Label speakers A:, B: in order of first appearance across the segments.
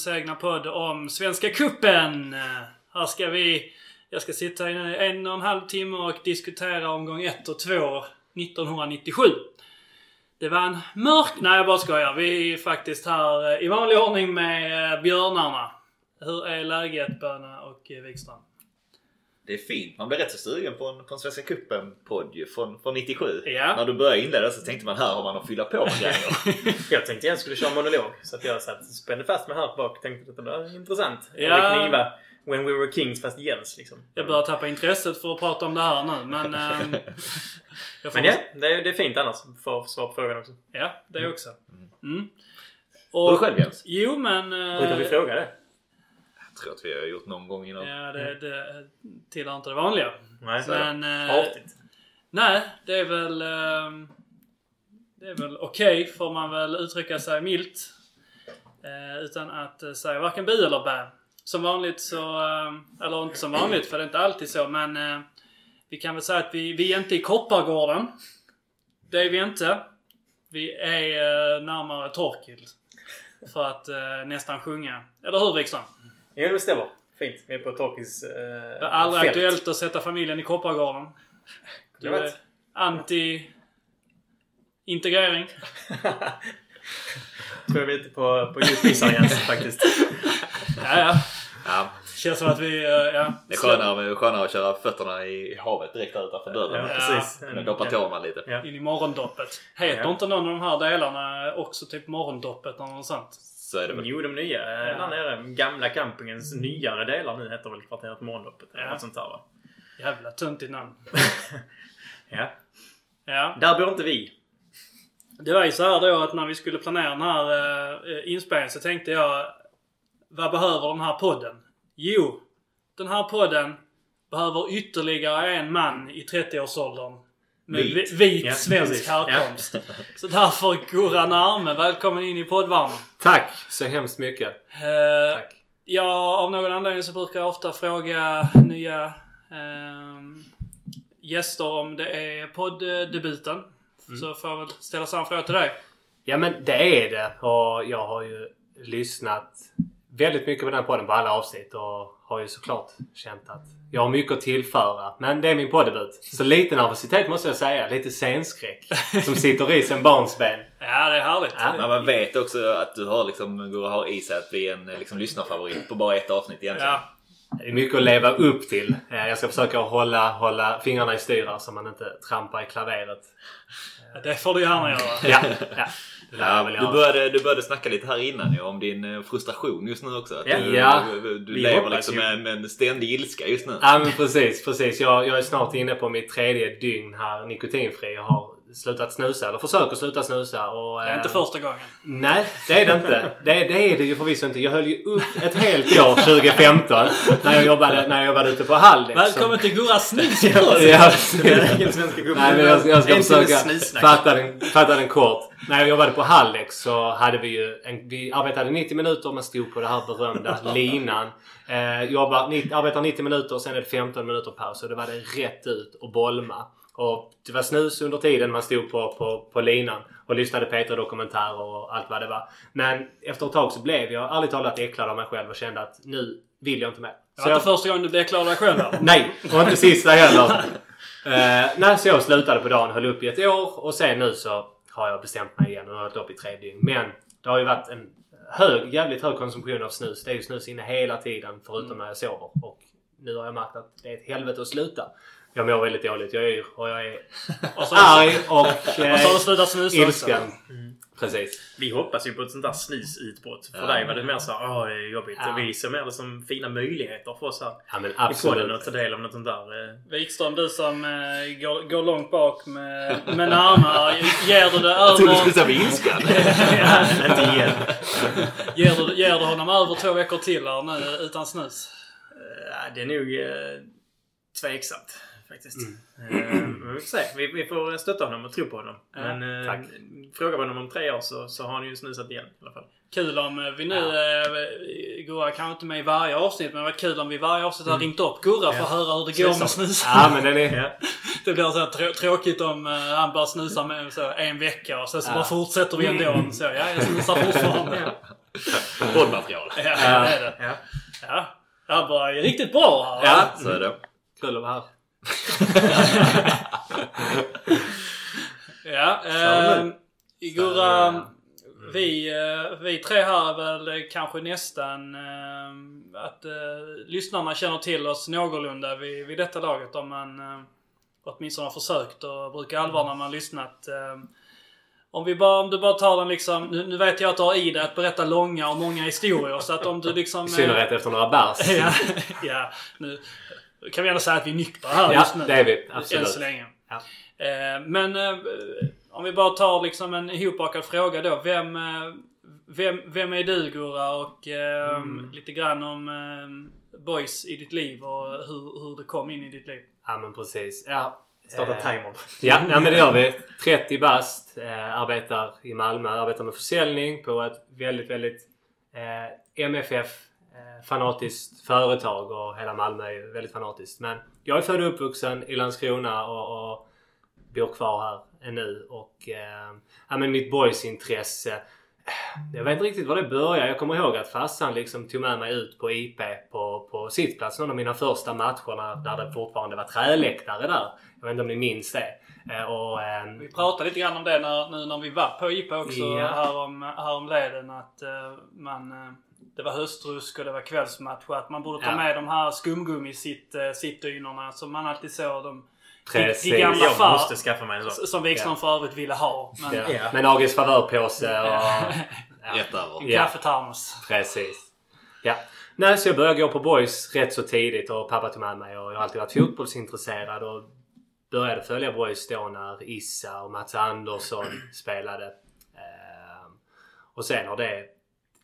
A: Jens egna podd om Svenska Cupen. Här ska vi... Jag ska sitta i en och en halv timme och diskutera omgång 1 och 2 1997. Det var en mörk... Nej, jag bara skojar. Vi är faktiskt här eh, i vanlig ordning med eh, björnarna. Hur är läget Böna och Wikstrand? Wikström?
B: Det är fint. Man blir rätt så sugen på en, på en Svenska Cupen-podd från, från 97.
A: Ja.
B: När du började inleda så tänkte man här har man att fylla på med grejer.
C: Jag tänkte jag skulle köra monolog. Så att jag satt, spände fast mig här bak och tänkte att det var intressant.
A: Ja.
C: Och kniva When We Were Kings fast Jens liksom.
A: Jag börjar tappa intresset för att prata om det här nu men... får
C: Men ja, det är, det är fint annars. För att svara på frågan också.
A: Ja, det också. Mm.
B: Och du själv Jens?
A: Jo men... eh,
C: Brukar vi fråga det?
B: Jag tror att vi har gjort någon gång innan.
A: Ja, det, det tillhör inte det vanliga.
C: Nej.
A: Men... eh,
C: Artigt.
A: nej, det är väl... ehm, det är väl okej, får man väl uttrycka sig milt. Eh, utan att säga varken bu eller bä. Som vanligt så... eh, eller inte som vanligt, för det är inte alltid så, men... eh, vi kan väl säga att vi, vi är inte i Koppargården. Det är vi inte. Vi är eh, närmare Torkild. För att eh, nästan sjunga. Eller hur Wikström?
C: Jo, det stämmer. Fint. Vi är på Torkis eh,
A: Det är aldrig
C: fält.
A: aktuellt att sätta familjen i Koppargården. Du är anti... Integrering.
C: tror vi är ute på, på djup is här, Jens faktiskt.
A: Ja, ja.
B: Ja,
A: Känns som att vi... eh, Ja.
B: det är skönare, skönare att köra fötterna i havet direkt där utanför dörren.
C: Ja,
A: Ja.
C: precis.
B: Men doppa tårna lite.
C: Ja.
A: In i morgondoppet. Heter
C: Ja.
A: inte någon av de här delarna också typ morgondoppet eller något sånt?
B: Så är det väl.
C: Jo, de nya. eh,
A: Ja.
C: Där nere. Gamla campingens nyare delar nu heter väl kvarteret Morgondoppet. Eller
A: Ja.
C: något sånt där va?
A: Jävla töntigt namn.
C: Ja.
A: Ja.
C: Där bor inte vi.
A: Det var ju så här då att när vi skulle planera den här uh, inspelningen så tänkte jag Vad behöver den här podden? Jo, den här podden behöver ytterligare en man i 30-årsåldern. Med
B: Vit.
A: vit,
C: Ja,
A: svensk
C: precis.
A: härkomst. Så därför Gurran Arme, välkommen in i poddvarmen.
D: Tack så hemskt mycket.
A: Uh,
D: Tack.
A: ja, av någon anledning så brukar jag ofta fråga nya ehm, gäster om det är podddebuten. Så får jag väl ställa samma fråga till dig.
D: Ja men det är det. Och jag har ju lyssnat väldigt mycket på den podden på alla avsnitt och har ju såklart känt att jag har mycket att tillföra. Men det är min poddebut. Så lite nervositet måste jag säga. Lite scenskräck. Som sitter i sen barnsben.
A: Ja, det är härligt.
D: Ja.
B: Men man vet också att du har liksom, går och har i sig att bli en liksom, lyssnarfavorit på bara ett avsnitt egentligen.
A: Ja.
D: Det är mycket att leva upp till. Eh, Jag ska försöka hålla, hålla fingrarna i styr så man inte trampar i klaveret.
A: Det får du gärna göra.
D: Ja, ja.
B: Ja, du, började, du började snacka lite här innan ju om din eh, frustration just nu också. Att
C: Ja.
B: du,
D: Ja.
B: du, du lever liksom
C: ju.
B: med, med en ständig ilska just nu.
D: Ja men precis, precis. Jag, jag är snart inne på mitt tredje dygn här nikotinfri. Jag har slutat snusa, eller försöker sluta snusa. Och,
A: Det är inte
D: eh,
A: första gången.
D: Nej, det är det inte. Det, det är det ju förvisso inte. Jag höll ju upp ett helt år 2015 när jag jobbade, när jag jobbade ute på Haldex.
A: Välkommen till Gurras snuspodd!
D: Ja. Nej men jag, jag ska försöka fatta den, fatta den kort. När jag jobbade på Hallex så hade vi ju en, vi arbetade 90 minuter. Man stod på det här berömda linan. Eh, jobbar, 90, arbetar 90 minuter och sen är det 15 minuter paus. Och det var det rätt ut och bolma. Och det var snus under tiden man stod på, på, på linan och lyssnade på Peter-dokumentärer och allt vad det var. Men efter ett tag så blev jag ärligt talat äcklad av mig själv och kände att nu vill jag inte mer.
A: Det var inte första gången du deklarerade dig själv.
D: Nej, och inte sista heller. uh, nej, så jag slutade på dagen, höll upp i ett år och sen nu så har jag bestämt mig igen och hållit upp i tre dygn. Men det har ju varit en hög, jävligt hög konsumtion av snus. Det är ju snus inne hela tiden förutom när jag sover. Och nu har jag märkt att det är ett helvete att sluta. Jag mår väldigt dåligt. Jag är yr och jag är
A: Och så,
D: arg och
A: och så har du
D: eh,
A: slutat snusa också.
D: ilsken. Precis.
C: Vi hoppas ju på ett sånt där snusutbrott. För
B: Ja.
C: dig var det mer så åh det är jobbigt.
D: Ja.
C: Vi ser mer det som fina möjligheter för oss här
D: Ja men
C: i podden
D: absolut.
C: att ta del av något sånt där. eh.
A: Wikström, du som eh, går, går långt bak med, med närmare. Ger du det
B: Jag trodde du skulle
A: över...
B: säga ilskan.
C: Ja, inte igen.
A: Ger du, ger du honom över två veckor till här nu utan snus?
C: Eh, Det är nog eh, tveksamt faktiskt. Eh, men vi får se. Vi, vi får stötta honom och tro på honom.
A: Ja,
C: men eh,
D: tack.
C: frågar vi honom om tre år så, så har han ju snusat igen i alla fall.
A: Kul om eh, vi nu... Eh, Gurra kanske inte med i varje avsnitt men det var kul om vi varje avsnitt hade ringt upp Gurra för att
C: Ja.
A: höra hur det går med
C: Snusar.
A: snus.
D: Ja men den är...
C: Ja.
A: Det blir så här trå- tråkigt om eh, han bara snusar med så en vecka och sen så
D: Ja.
A: bara fortsätter vi ändå. Så, ja, jag snusar fortfarande.
C: Ja.
B: Poddmaterial.
A: Ja, det är det.
C: Ja.
A: Ja. Det här var ju riktigt bra.
D: Ja,
B: Så är det.
D: kul att vara här.
A: Ja. Eh, Gurra, vi, eh, vi tre här är väl kanske nästan eh, att eh, lyssnarna känner till oss någorlunda vid, vid detta laget om man eh, åtminstone har försökt och brukar allvar när man lyssnat. Eh, om, vi bara, om du bara tar den liksom, nu, nu vet jag att du har i dig att berätta långa och många historier så att om du liksom...
D: I
A: eh,
D: synnerhet efter några bärs.
A: ja, ja, nu kan vi ändå säga att vi är nyktra här
D: Ja,
A: just nu.
D: det är vi.
A: Än
D: Absolut.
A: så länge.
D: Ja.
A: Eh, men eh, om vi bara tar liksom en ihopbakad fråga då. Vem, eh, vem, vem är du Gurra? Och
D: Mm.
A: lite grann om boys i ditt liv och hur, hur det kom in i ditt liv.
D: Ja men precis. Ja.
C: Starta timern.
D: Ja, ja men det gör vi. 30 bast. Arbetar i Malmö. Arbetar med försäljning på ett väldigt, väldigt MFF fanatiskt företag och hela Malmö är ju väldigt fanatiskt. Men jag är född och uppvuxen i Landskrona och, och bor kvar här ännu. Och eh, ja, men mitt boysintresse. eh, Jag vet inte riktigt var det började. Jag kommer ihåg att farsan liksom tog med mig ut på IP på, på sittplats någon av mina första matcherna där det fortfarande var träläktare där. Jag vet inte om ni minns det. Eh, Och, ehm,
A: Vi pratade lite grann om det när, nu när vi var på IPA också
D: Ja.
A: härom, häromleden. Att eh, man... Eh, det var höstrusk och det var kvällsmatch att man borde ta
D: Ja.
A: med de här skumgummi sitt, eh, sittdynorna som man alltid såg. De,
D: Precis.
A: de gamla
C: Jag
A: far,
C: måste skaffa mig en sån.
A: som Wikström för övrigt ville ha. Men,
D: Ja.
C: Ja.
D: Med August favörpåse och... Ja,
B: över.
A: En
D: Ja.
A: kaffetermos.
D: precis. Ja. Nej, så jag började gå på boys rätt så tidigt och pappa tog med mig och jag har alltid varit fotbollsintresserad och började följa boys då när Issa och Mats Andersson spelade. Ehm, och sen har det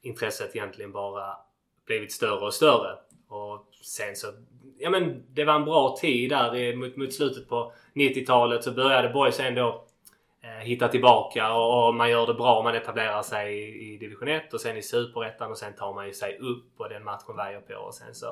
D: intresset egentligen bara blivit större och större. Och sen så, ja men det var en bra tid där mot, mot slutet på 90-talet så började boys ändå eh, hitta tillbaka och, och man gör det bra. Man etablerar sig i, i division 1 och sen i superettan och sen tar man ju sig upp och den matchen var jag på och sen så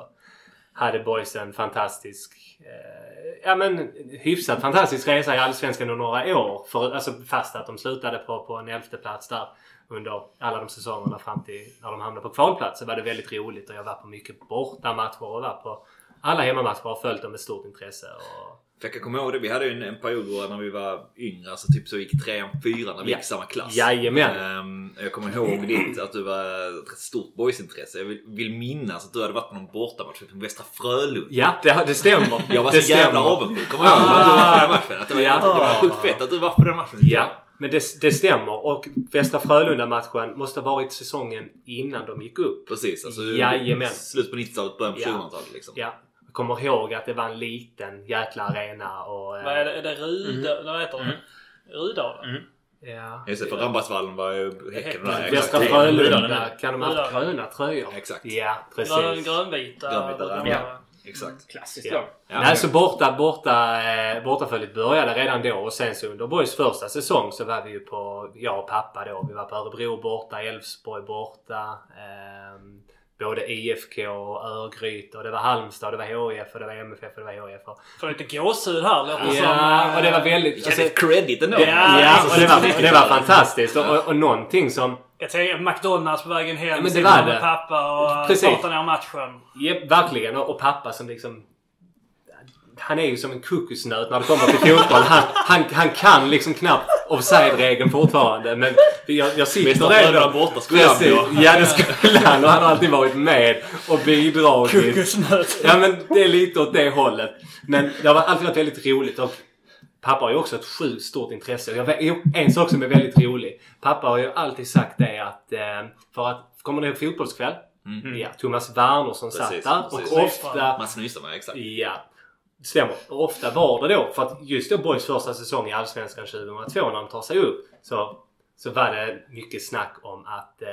D: hade boys en fantastisk, eh, ja men hyfsat fantastisk resa i Allsvenskan under några år. För, alltså fast att de slutade på, på en elfte plats där under alla de säsongerna fram till när de hamnade på kvalplats så var det väldigt roligt och jag var på mycket bortamatcher och var på alla hemmamatcher och följt dem med stort intresse. Och,
B: För jag kan komma ihåg det. Vi hade ju en, en period när vi var yngre. Alltså typ så gick trean, fyran när vi
D: Ja.
B: gick i samma klass.
D: Jajamän.
B: Ehm, jag kommer ihåg ditt, att du var ett stort boysintresse. Jag vill, vill minnas att du hade varit på någon bortamatch för Västra Frölunda.
D: ja, det, det stämmer.
B: Jag var
D: det
B: så jävla
D: stämmer.
B: avundsjuk. Kommer ihåg att du var på den matchen? Att det var,
D: Ja.
B: det var sjukt fett att du var på den matchen.
D: Ja, men det, det stämmer. Och Västra Frölunda-matchen måste ha varit säsongen innan de gick upp.
B: Precis. Alltså,
D: Jajamän.
B: Slut på 90-talet, början på
D: Ja.
B: 2000-talet liksom.
D: Ja. Jag kommer ihåg att det var en liten jäkla arena och... eh,
A: Vad är det? Är det Ruda... Vad heter det?
C: Mm.
A: Rudala?
C: Mm.
D: Ja.
B: Just det, för Rambatsvallen var ju Häcken där.
A: Västra.
D: Frölunda kan de ha haft gröna tröjor.
B: Exakt.
D: Ja, precis.
A: grönvita.
B: Grönvita Exakt.
C: Klassiskt
D: Ja.
C: lag.
B: Ja.
D: Nej, så borta, borta, eh, bortaföljet började redan då och sen så under Borgs första säsong så var vi ju på, jag och pappa då, vi var på Örebro borta, Elfsborg borta. ehm, både IFK och Örgryte och det var Halmstad, och det var HIF och det var MFF och det var HIF. Och,
A: Får lite gåshud här låter det som.
D: ja, och det var väldigt...
B: Vilken
D: Alltså,
B: alltså, credit ändå.
A: Ja,
D: ja,
A: alltså,
D: och det var, det var fantastiskt. Och, och, och någonting som...
A: Jag tänker McDonalds på vägen hem.
D: Ja, men det var
A: med
D: det.
A: pappa och
D: Precis.
A: pratar ner matchen.
D: Ja, verkligen. Och, och pappa som liksom... Han är ju som en kokosnöt när det kommer till fotboll. Han, han, han kan liksom knappt offside-regeln fortfarande. Men jag, jag sitter
B: Frölunda borta skulle han
D: Precis.
B: på.
D: Ja, det skulle han. Och han har alltid varit med och bidragit. Ja, men det är lite åt det hållet. Men det har alltid varit väldigt roligt. Och pappa har ju också ett sjukt stort intresse. Jag vet, en sak som är väldigt rolig. Pappa har ju alltid sagt det att... Eh, för att... Kommer ni ihåg Fotbollskväll?
B: Mm.
D: Ja, Thomas Wernersson satt
B: Precis,
D: där.
B: precis.
D: Och ofta...
B: Mats Nyström, exakt.
D: Ja, stämmer. Och ofta var det då, för att just då Boys första säsong i Allsvenskan 2002 när de tar sig upp så så var det mycket snack om att eh,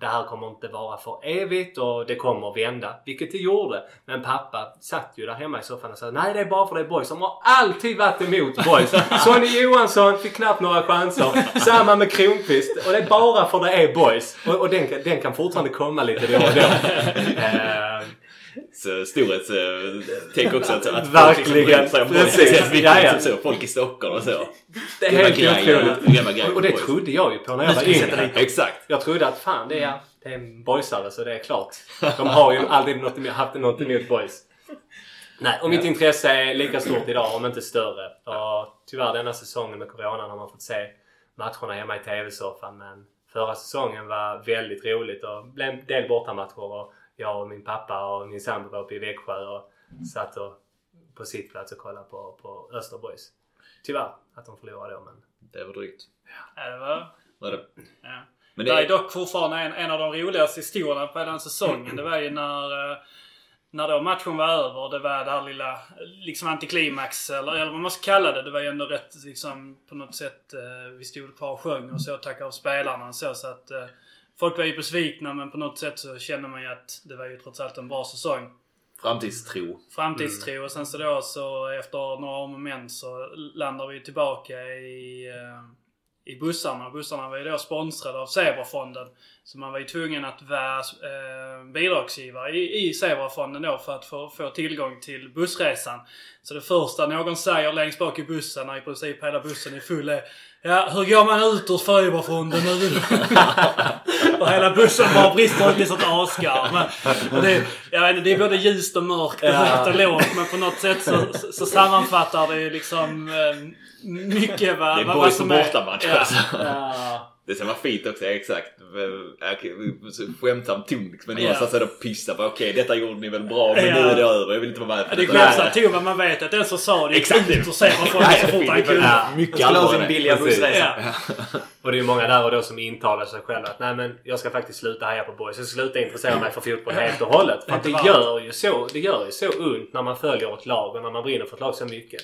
D: det här kommer inte vara för evigt och det kommer vända. Vilket det gjorde. Men pappa satt ju där hemma i soffan och sa nej det är bara för det är boys. De har alltid varit emot boys. Sonny Johansson fick knappt några chanser. Samma med Kronqvist. Och det är bara för det är boys. Och, och den, kan- den kan fortfarande komma lite då och då. Eh,
B: storhetstänk också att, att
D: Verkligen.
B: Folk, liksom,
D: Precis. Ja, ja.
B: liksom så, folk i Stockholm och så.
D: det är helt otroligt.
B: grejer
D: Och det trodde jag ju på när jag var yngre.
B: Exakt.
D: Jag trodde att fan det är, det är en boysare så det är klart. De har ju aldrig något, haft något emot boys. Nej, och mitt intresse är lika stort idag om inte större. Och tyvärr denna säsongen med Corona har man fått se matcherna hemma i TV-soffan. Men förra säsongen var väldigt roligt och blev en del bortamatcher. Och jag och min pappa och min sambo var uppe i Växjö och satt och, på sitt plats och kollade på, på Öster Boys. Tyvärr att de förlorade då men
B: Det var drygt.
A: Ja, det var...
B: Var det.
A: Ja.
B: Men
A: Det
B: det
A: är dock fortfarande en, en av de roligaste historierna på den säsongen. Det var ju när, eh, när då matchen var över. Det var det här lilla liksom antiklimax eller, eller vad man ska kalla det. Det var ju ändå rätt liksom på något sätt. Eh, vi stod kvar och sjöng och så tack av spelarna och så. så att, eh, folk var ju besvikna men på något sätt så kände man ju att det var ju trots allt en bra säsong.
B: framtidstro.
A: Framtidstro och sen så då så efter några om och men så landar vi tillbaka i, eh, i bussarna. Bussarna var ju då sponsrade av Zebrafonden. Så man var ju tvungen att vara eh, bidragsgivare i, i Zebrafonden då för att få, få tillgång till bussresan. Så det första någon säger längst bak i bussen när i princip hela bussen är full är Ja, hur går man ut ur Zebrafonden nu? och hela bussen bara brister ut i sånt asgarv. Det, jag vet inte, det är både ljust och mörkt och högt och lågt men på något sätt så, så, sammanfattar det liksom eh, mycket vad,
B: Det är
A: vad, vad
B: boys på
A: som är...
B: bortamatch
A: Ja.
B: alltså.
D: Ja.
B: Det som var fint också, exakt. Skämtsam ton liksom. Men någonstans är det att pissa på. Okej, detta gjorde ni väl bra men
A: Ja.
B: nu är det över. Jag vill inte vara med på
A: Det är
B: detta.
A: skämtsamt ton men man vet att den som sa det
B: Exakt.
A: gick ut och ser vad folk så fort han
B: det är
A: kunde.
D: Ja.
B: Mycket
C: Skulle ha sin
B: det.
C: billiga bussresa.
A: Ja.
D: Och det är ju många där och då som intalar sig själva att nej men jag ska faktiskt sluta heja på boys. Jag ska sluta intressera mig för fotboll helt och hållet. För att det gör ju så, det gör ju så ont när man följer ett lag och när man brinner för ett lag så mycket.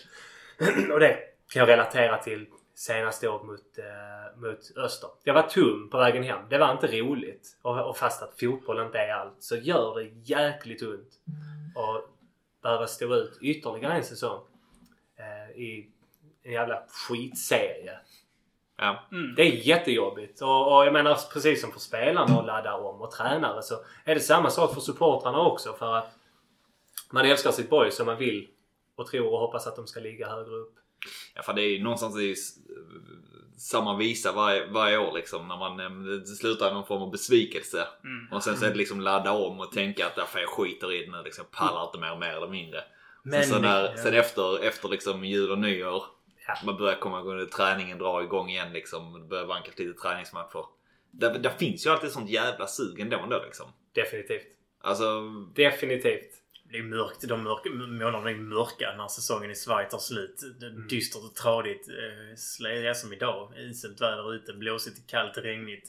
D: och det kan jag relatera till senaste året mot, eh, mot Öster. Jag var tum på vägen hem. Det var inte roligt. Och, och fast att fotboll inte är allt så gör det jäkligt ont. Och behöva stå ut ytterligare en säsong eh, i en jävla skitserie.
B: Ja.
D: Det är jättejobbigt. Och, och jag menar precis som för spelarna att ladda om och tränare så är det samma sak för supportrarna också. För att man älskar sitt boys och man vill och tror och hoppas att de ska ligga högre upp.
B: Ja, för det är ju någonstans det s- samma visa varje, varje år liksom. När man eh, det slutar i någon form av besvikelse.
A: Mm.
B: Och sen så är det liksom ladda om och tänka att därför jag skiter i det nu. Liksom, pallar inte mer, mer eller mindre.
C: Men-
B: sen, när,
C: ja.
B: sen efter, efter liksom jul och nyår.
D: Ja.
B: Man börjar komma igång, träningen drar igång igen liksom. Det börjar vankas lite träningsmatcher. Där, där finns ju alltid sånt jävla sug ändå, ändå liksom.
D: Definitivt.
B: Alltså,
D: Definitivt.
C: Det är mörkt. De mörka, månaderna är mörka när säsongen i Sverige tar slut. Är Dystert och tradigt. Eh, som idag. Iselt väder ute. Blåsigt, kallt, regnigt.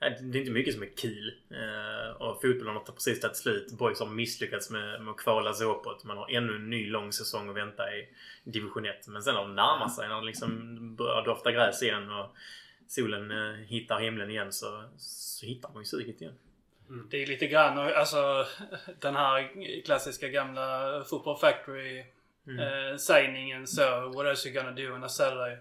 C: Eh, Det är inte mycket som är kul. Eh, Och fotbollen har precis tagit slut. Boys har misslyckats med, med att kvala sig uppåt. Man har ännu en ny lång säsong att vänta i division 1. Men sen när de närmar sig, när det liksom börjar dofta gräs igen och solen eh, hittar himlen igen så, så hittar man ju suget igen.
A: Det är lite grann alltså den här klassiska gamla Football Factory eh, sägningen så What else you gonna do on a Saturday?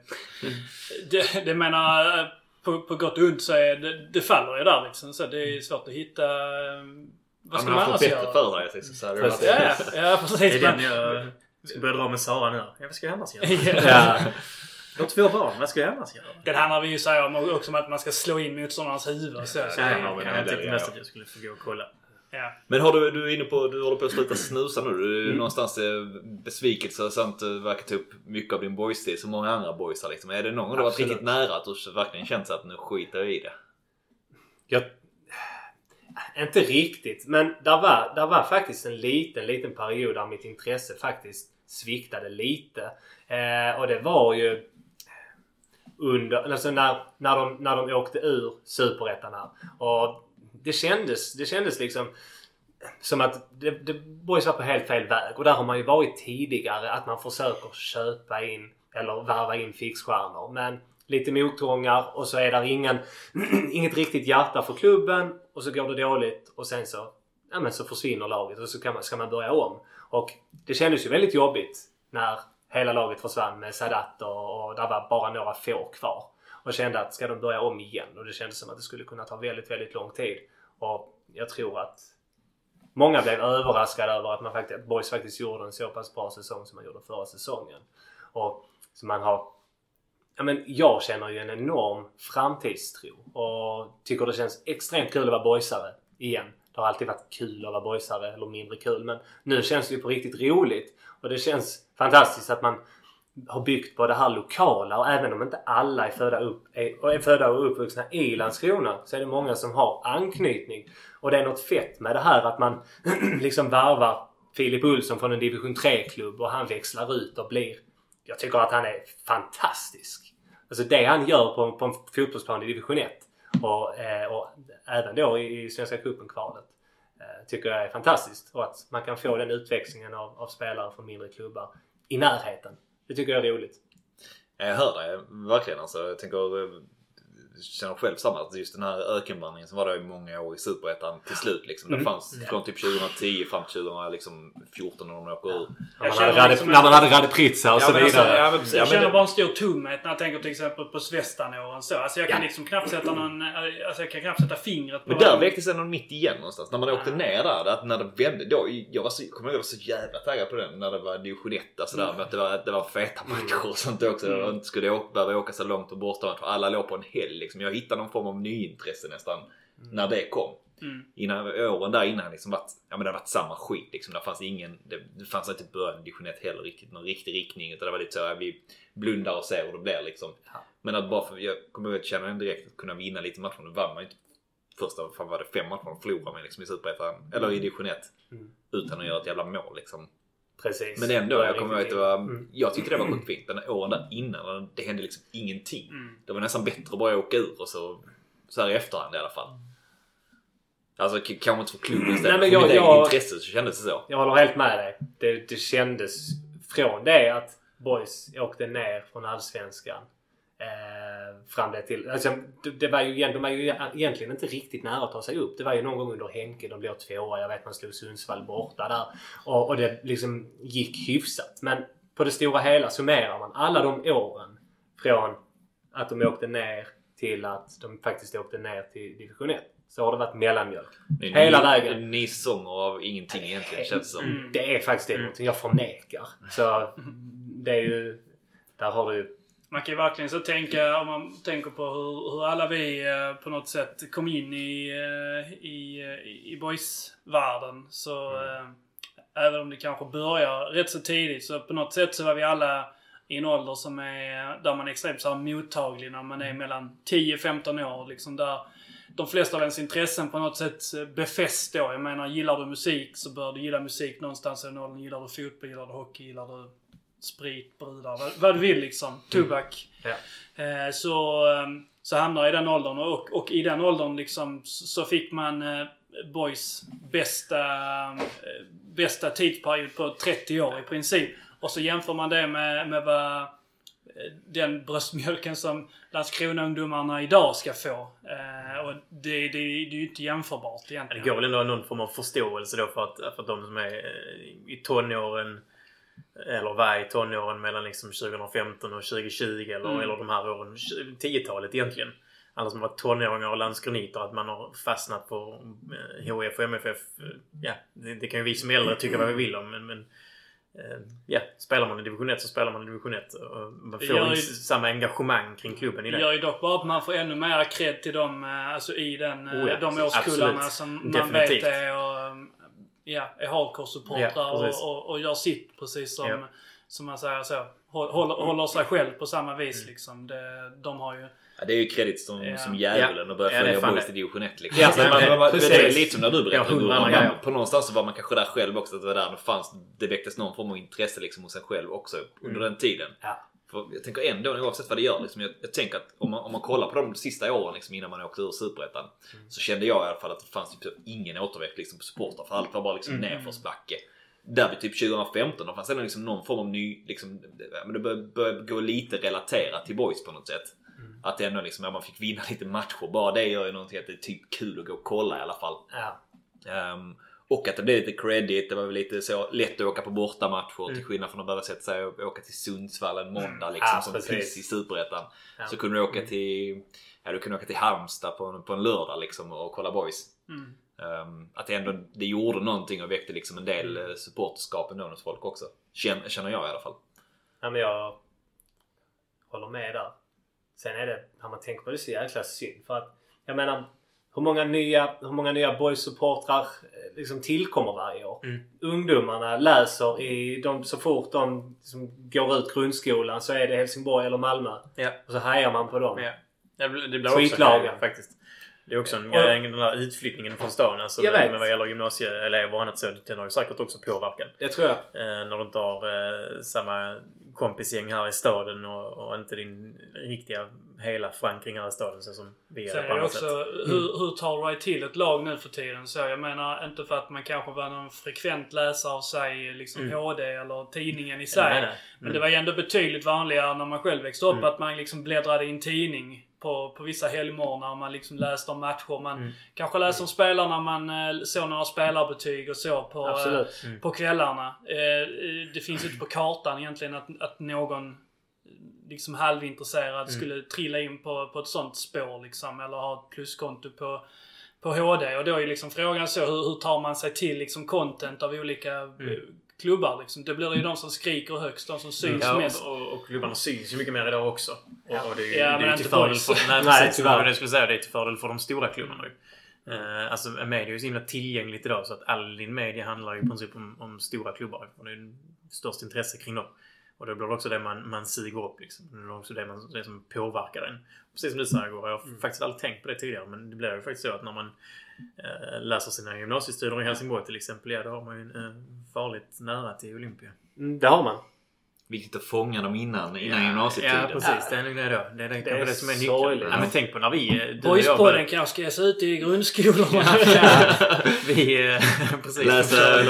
A: Det, det menar på, på gott och ont så är det, det faller ju där liksom. Så det är svårt att hitta... eh, Vad ska
B: man
A: man annars
B: bättre
A: göra?
B: för dig. Så hade det
D: Precis.
B: varit-
A: Ja, ja, ja
C: Det
A: precis.
C: är den jag ska börja dra med Sara nu. Ja, vad ska jag annars göra?
D: Ja.
C: Jag har två barn. Vad ska jag annars göra?
A: den handlar vi ju säga om också om att man ska slå in motståndarnas huvud och så. så
B: har vi en
C: jag
B: del
C: tänkte mest att jag skulle få gå och kolla.
A: ja.
B: Men har du, du är inne på, du håller på att sluta snusa nu. Du är
A: Mm.
B: någonstans eh, besvikelse samt eh, verkar ta upp mycket av din boystid som många andra boysar liksom. Är det någon gång du har varit riktigt nära att du verkligen känt så att nu skiter jag i det?
D: Jag, inte riktigt. Men där var, där var faktiskt en liten, liten period där mitt intresse faktiskt sviktade lite. Eh, och det var ju under, alltså när, när, de, när de åkte ur Superettan här. Och det kändes, det kändes liksom som att det, det, Boys var på helt fel väg. Och där har man ju varit tidigare. Att man försöker köpa in eller värva in fixstjärnor. Men lite motgångar och så är där ingen, inget riktigt hjärta för klubben och så går det dåligt och sen så, ja, men så försvinner laget och så kan man, ska man börja om. Och det kändes ju väldigt jobbigt när hela laget försvann med Sadat och, och där var bara några få kvar. Och kände att ska de börja om igen? Och det kändes som att det skulle kunna ta väldigt, väldigt lång tid. Och jag tror att många blev överraskade över att man faktiskt, att Boys faktiskt gjorde en så pass bra säsong som man gjorde förra säsongen. Och så man har Ja, men jag känner ju en enorm framtidstro och tycker det känns extremt kul att vara boysare igen. Det har alltid varit kul att vara boysare, eller mindre kul. Men nu känns det ju på riktigt roligt. Och det känns fantastiskt att man har byggt på det här lokala och även om inte alla är födda, upp, är, är födda och uppvuxna i Landskrona så är det många som har anknytning. Och det är något fett med det här att man liksom varvar Filip Olsson från en division 3-klubb och han växlar ut och blir... Jag tycker att han är fantastisk. Alltså det han gör på, på en fotbollsplan i division 1 och, eh, och även då i, i Svenska cupen-kvalet eh, tycker jag är fantastiskt. Och att man kan få den utväxlingen av, av spelare från mindre klubbar i närheten. Det tycker jag är roligt.
B: Jag hör dig verkligen alltså. Jag tänker eh, känner själv samma. Att just den här ökenvandringen som var där i många år i Superettan till slut liksom. Det
D: Mm.
B: fanns från typ 2010 fram till 2014 liksom, när de åker ur.
A: Jag
D: man, hade,
A: liksom
D: när man hade Rade Pritsa och så
B: men alltså,
D: vidare.
B: ja, precis.
A: Jag
B: Ja, men
A: känner bara en stor tomhet när jag tänker till exempel på Svestan-åren så. Alltså jag kan
D: Ja.
A: liksom knappt sätta någon... Alltså jag kan knappt sätta fingret på...
B: Men där väcktes ändå mitt igen någonstans. När man åkte ner där, att när det vände. Då, jag var så, kommer ihåg, jag var så jävla taggad på den när det var division 1 sådär.
A: Mm.
B: Men att det var, det var feta matcher och sånt också. Mm. Jag inte skulle åka, behöva åka så långt och borta. Alla låg på en helg liksom. Jag hittade någon form av nyintresse nästan när det kom.
A: Mm.
B: Innan, åren där innan liksom varit, ja men det har varit samma skit liksom. Det fanns ingen, det, det fanns inte i början division 1 heller riktigt någon riktig riktning. Utan det var lite så att vi blundar och ser hur det blir liksom.
D: Ja.
B: Men att bara för, jag kommer ihåg att känna en direkt att kunna vinna lite matcher. Nu vann man ju inte första, fan var det fem matcher de förlorade med liksom i Superettan. Eller i division 1.
D: Mm.
B: Utan att göra ett jävla mål liksom.
D: Precis.
B: Men ändå, jag kommer ihåg att det var,
D: Mm.
B: jag tyckte det var sjukt fint. Men åren där innan, det hände liksom ingenting.
A: Mm.
B: Det var nästan bättre att bara åka ur och så, så här i efterhand i alla fall. Alltså kanske inte för klubbens del,
D: Nej, men
B: för
D: jag- jag-
B: intresse så kändes det så.
D: Jag håller helt med dig. Det, det kändes från det att Boys åkte ner från Allsvenskan eh, fram det till... Alltså, det, var ju, de var ju egentligen inte riktigt nära att ta sig upp. Det var ju någon gång under Henke. De blev tvåa. Jag vet man slog Sundsvall borta där. Och, och det liksom gick hyfsat. Men på det stora hela summerar man alla de åren från att de åkte ner till att de faktiskt åkte ner till division 1. Så har det varit mellanmjölk. Hela
B: ny-
D: vägen.
B: Ny säsonger av ingenting egentligen känns det som.
A: Mm.
D: Det är faktiskt det någonting jag förnekar. Så det är ju... Där har du.
A: Man kan ju verkligen så tänka, om man tänker på hur, hur alla vi eh, på något sätt kom in i, eh, i, eh, i boys-världen. Så eh, även om det kanske börjar rätt så tidigt så på något sätt så var vi alla i en ålder som är, där man är extremt så här mottaglig när man är mellan 10-15 år. Liksom där de flesta av ens intressen på något sätt befästs då. Jag menar, gillar du musik så bör du gilla musik någonstans i den åldern. Gillar du fotboll, gillar du hockey, gillar du sprit, brudar, vad, vad du vill liksom. Tobak.
D: Ja.
A: Eh, så, eh, så hamnar jag i den åldern och, och i den åldern liksom så fick man eh, Boys bästa, eh, bästa tidsperiod på 30 år i princip. Och så jämför man det med, med vad eh, den bröstmjölken som Landskrona-ungdomarna idag ska få. Eh, och det, det, det är ju inte jämförbart
C: Det
A: egentligen.
C: går väl ändå någon form av förståelse då för att, för att de som är eh, i tonåren eller var i tonåren mellan liksom 2015 och 2020 eller,
A: Mm.
C: eller de här åren, 10-talet egentligen. Alla som var tonåringar och landskroniter att man har fastnat på eh, HIF och MFF. eh, Ja, det, det kan ju vi som äldre tycka vad vi vill om men, men eh, Ja, spelar man i division 1 så spelar man i division 1. Och man får
A: ju-
C: samma engagemang kring klubben i
A: Det gör ju dock bara att man får ännu mer cred till dem, eh, alltså i den, eh,
C: Oh ja,
A: de årskullarna
C: absolut.
A: som man
C: Definitivt.
A: vet är, och, ja, är hardcore-supportrar
C: Ja,
A: och, och, och gör sitt precis som,
C: Ja.
A: som man säger så. Håll- Håller, håller sig själv på samma vis
C: Mm.
A: liksom. Det, de har ju...
B: Ja, det är ju kredit som,
A: Ja.
B: som djävulen att börja
C: Ja, är
B: följa Boys
C: det.
B: i division 1 liksom.
D: Ja,
B: Alltså, man, man, man,
D: precis.
B: det är lite som när du
C: Ja,
B: berättade.
C: andra
B: man,
C: grejer.
B: på någonstans så var man kanske där själv också. Att det var där det fanns. Det väcktes någon form av intresse liksom hos en själv också under den tiden.
D: Ja.
B: För jag tänker ändå oavsett vad det gör. Liksom, jag, jag tänker att om man, om man kollar på de sista åren liksom, innan man åkte ur Superettan. Så kände jag i alla fall att det fanns typ ingen återväxt liksom, på supportrar. För allt var bara liksom
C: Mm.
B: nerförsbacke. Där vid typ 2015 då fanns ändå liksom någon form av ny... Liksom, men det började, började gå lite relaterat till boys på något sätt. Att det ändå liksom, ja, man fick vinna lite matcher. Bara det gör ju någonting att det är typ kul att gå och kolla i alla fall.
D: Ja.
B: Ehm, och att det blev lite credit. Det var väl lite så lätt att åka på bortamatcher till skillnad från att behöva sätta sig och åka till Sundsvall en måndag liksom
D: Ja,
B: som
D: precis.
B: i Superettan.
D: Ja.
B: Så kunde du åka till, ja du kunde åka till Halmstad på en, på en lördag liksom och kolla boys.
A: Mm.
B: Ehm, att det ändå det gjorde någonting och väckte liksom en del
D: Mm.
B: uh, supporterskap ändå hos folk också. Känner, känner jag i alla fall.
D: Ja, men jag håller med där. Sen är det, när man tänker på det, så jäkla synd. För att, jag menar, hur många nya, hur många nya boys-supportrar eh, liksom tillkommer varje år?
C: Mm.
D: Ungdomarna läser i, de, så fort de liksom går ut grundskolan så är det Helsingborg eller Malmö.
C: Ja.
D: Och så hejar man på dem.
C: Ja. Det blir, det blir också
D: Skitlagen.
C: det, faktiskt. Det är också en
D: Och-
C: den där utflyttningen från stan. Alltså,
D: Jag vet.
C: Men vad gäller gymnasieelever och annat så den har ju säkert också påverkan.
D: Det tror jag.
C: Eh, när du inte har eh, samma kompisgäng här i staden och, och inte din riktiga hela förankring här i staden så som vi är
A: är
C: på annat
A: också,
C: sätt.
A: hur, hur tar du till ett lag nu för tiden? Så jag menar inte för att man kanske var någon frekvent läsare av sig liksom
C: Mm.
A: HD eller tidningen i sig.
C: Nej, nej.
A: Men det var ju ändå betydligt vanligare när man själv växte upp
C: Mm.
A: att man liksom bläddrade i en tidning på, på vissa helgmorgnar man liksom läste om matcher. Man
C: Mm.
A: kanske läste om spelarna, man eh, såg några spelarbetyg och så på, eh,
D: Absolut.
A: på kvällarna. Eh, eh, det finns inte på kartan egentligen att, att någon liksom halvintresserad
C: Mm.
A: skulle trilla in på, på ett sånt spår liksom. Eller ha ett pluskonto på, på HD. Och då är ju liksom frågan så, hur, hur tar man sig till liksom content av olika
C: Mm.
A: klubbar liksom? Då blir det ju de som skriker högst, de som syns
C: Ja,
A: mest.
C: och, och klubbarna syns ju mycket mer idag också. Och, och det är ju,
A: Ja,
C: det är
A: men
C: ju
A: inte
C: till fördel
A: boys.
C: för... Nej,
D: Nej, tyvärr.
C: Det var det jag skulle säga. Det är till fördel för de stora klubbarna ju. Eh, alltså media är ju så himla tillgängligt idag så att all din media handlar ju i princip om, om stora klubbar. Och det är ju störst intresse kring dem. Och då blir det också det man, man suger upp liksom. Det är också det, man, det som påverkar den. Precis som du sa igår. Jag har
A: Mm.
C: faktiskt aldrig tänkt på det tidigare men det blir ju faktiskt så att när man eh, läser sina gymnasiestudier i Helsingborg till exempel. Ja, då har man ju en, eh, farligt nära till Olympia.
D: Mm, det har man.
B: Viktigt att fånga dem innan, innan
C: Ja,
B: gymnasietiden.
C: Ja, precis. Det är nog det då. Det är det, kanske
D: är
C: det som är nyckeln. Ja, men tänk på när vi... eh,
A: Boyspodden kanske ska ges ut i grundskolorna.
C: Vi... eh, Precis.
B: Läsa,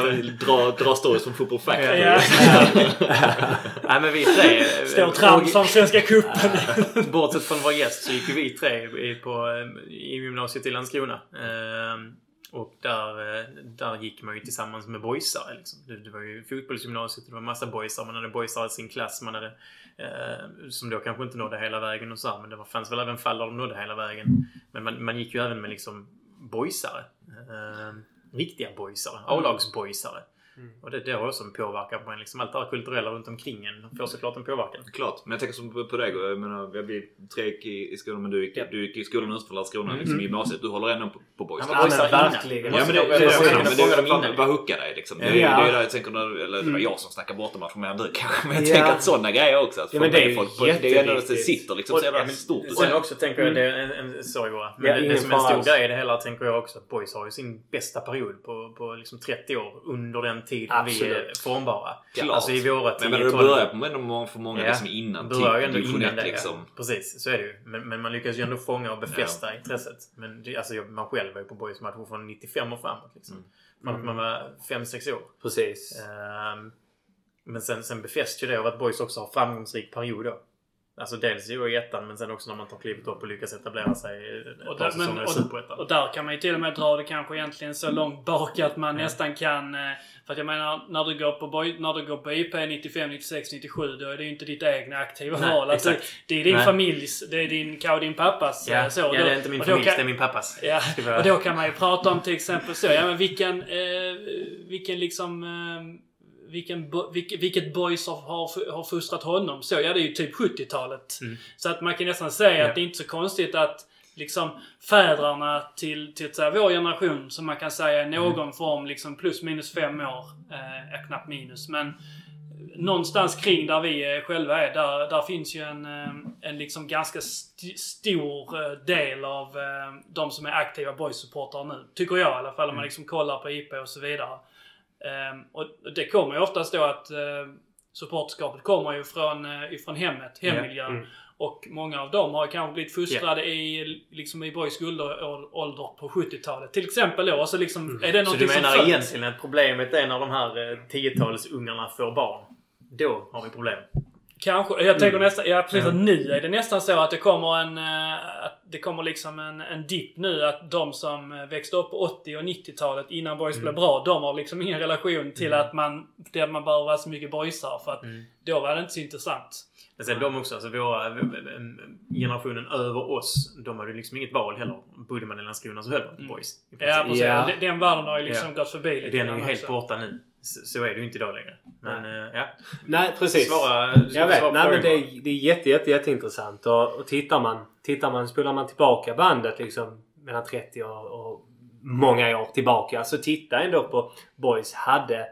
B: dra, dra stories från Football Factory.
A: Ja.
C: Nej men vi tre... eh,
A: Står trams om Svenska cupen.
C: Bortsett från vår gäst så gick vi tre i- på, i gymnasiet i Landskrona. Ehm, och där, eh, där gick man ju tillsammans med boysare. Liksom. Det, det var ju fotbollsgymnasiet, det var massa boysar. Man hade boysare i sin klass. Man hade, eh, som då kanske inte nådde hela vägen och så här, Men det var, fanns väl även fall där de nådde hela vägen. Men man, man gick ju även med liksom boysare. Eh, riktiga boysare. A-lagsboysare. Och det, det har också en påverkan på en. Liksom allt det här kulturella runt omkring en får såklart en påverkan.
B: Klart, men jag tänker som på, på dig. Jag menar, jag blir tre gick i, i skolan men du gick, du gick i skolan utanför Landskrona, liksom i gymnasiet. Du håller ändå på, på boys.
C: Han
D: Ja,
C: var
D: men verkligen.
B: Ja men det, det, vad hookar dig liksom? Det, är-
D: Ja.
B: det är där jag tänker, när, eller det var jag som snackar bortamatch mer än du kanske. Men jag
D: Ja.
B: tänker att sådana grejer också. Att
D: Ja, men det är
B: folk på, det är ju ändå att det sitter liksom så jävla
C: ja, men
B: stort.
C: Sen också tänker jag, det är en, sorry bara. Men
D: Ja,
C: det, som är en stor grej i det hela tänker jag också att Boys har ju sin bästa period på, på liksom 30 år under den tid vi är
D: Absolut.
C: formbara.
B: Klart.
C: Alltså i våra 10
B: Men menar, det börjar på ändå för många
C: Ja.
B: liksom innan.
C: börjar
B: Typ
C: ändå innan
B: 1
C: det.
B: liksom.
C: Ja. Precis, så är det ju. Men, men man lyckas ju ändå fånga och befästa intresset. Men alltså, man själv var ju på Boys matcher från 95 och framåt. Liksom. Från att man var 5-6 år.
D: Precis.
C: Ehm, men sen, sen befästs ju det av att Boys också har framgångsrik period då. Alltså dels i ettan men sen också när man tar klivet upp och lyckas etablera sig
A: Och där, men, och, och där kan man ju till och med dra det kanske egentligen så långt bak att man nästan kan... eh, För att jag menar, när du går på, boy, när du går på IP 95, 96, 97 då är det ju inte ditt egna aktiva
C: Nej,
A: val. Alltså, det är din
C: Nej.
A: familjs, det är din, kanske din pappas.
C: Ja,
A: eh, så.
C: ja, det är inte min familjs,
A: kan-
C: det är min pappas.
A: Ja, och då kan man ju prata om till exempel så, ja men vilken, eh, vilken liksom, eh, vilken, vilket, vilket boys har, har, har fostrat honom så? Ja det är ju typ 70-talet.
C: Mm.
A: Så att man kan nästan säga
C: Ja.
A: att det är inte så konstigt att liksom fäderna till, till så här, vår generation som man kan säga är någon
C: Mm.
A: form liksom plus minus fem år. Eh, ja, knappt minus men någonstans kring där vi eh, själva är, där, där finns ju en, eh, en liksom ganska st- stor eh, del av eh, de som är aktiva boys-supportrar nu. Tycker jag i alla fall om man liksom kollar på IP och så vidare. Eh, Och det kommer ju oftast då att eh, supporterskapet kommer ju från, eh, ifrån hemmet, hemmiljön.
D: Mm.
A: Och många av dem har kanske blivit fostrade i, liksom i boys guldålder på 70-talet. Till exempel då. Alltså liksom, är det
C: Så du
A: som
C: menar
A: föds?
C: egentligen att problemet är när de här eh, 10-talsungarna får barn? Då har vi problem.
A: Kanske. Jag tänker
D: Mm.
A: nästan, ja precis att nu är det nästan så att det kommer en, eh, att det kommer liksom en, en dipp nu att de som eh, växte upp på 80 och 90-talet innan boys blev bra, de har liksom ingen relation till att man, det att man bör vara så mycket boysar för att
C: Mm.
A: då var det inte så intressant.
C: Men sen de också, alltså våra, generationen över oss, de hade liksom inget val heller. Bodde man i Landskrona så höll man till boys. i princip.
A: Ja precis.
D: Ja.
A: Den- Den världen har ju liksom
C: Ja.
A: gått förbi lite
C: Den är ju helt borta nu. Så, så är det ju inte idag längre. Men eh, ja.
D: Nej, precis.
C: Svara,
D: Jag vet. Nej, men det, är, det är jätte, jätte, jätteintressant. Och, och tittar man, tittar man, spolar man tillbaka bandet liksom mellan 30 och, och många år tillbaka. Så titta ändå på Boys hade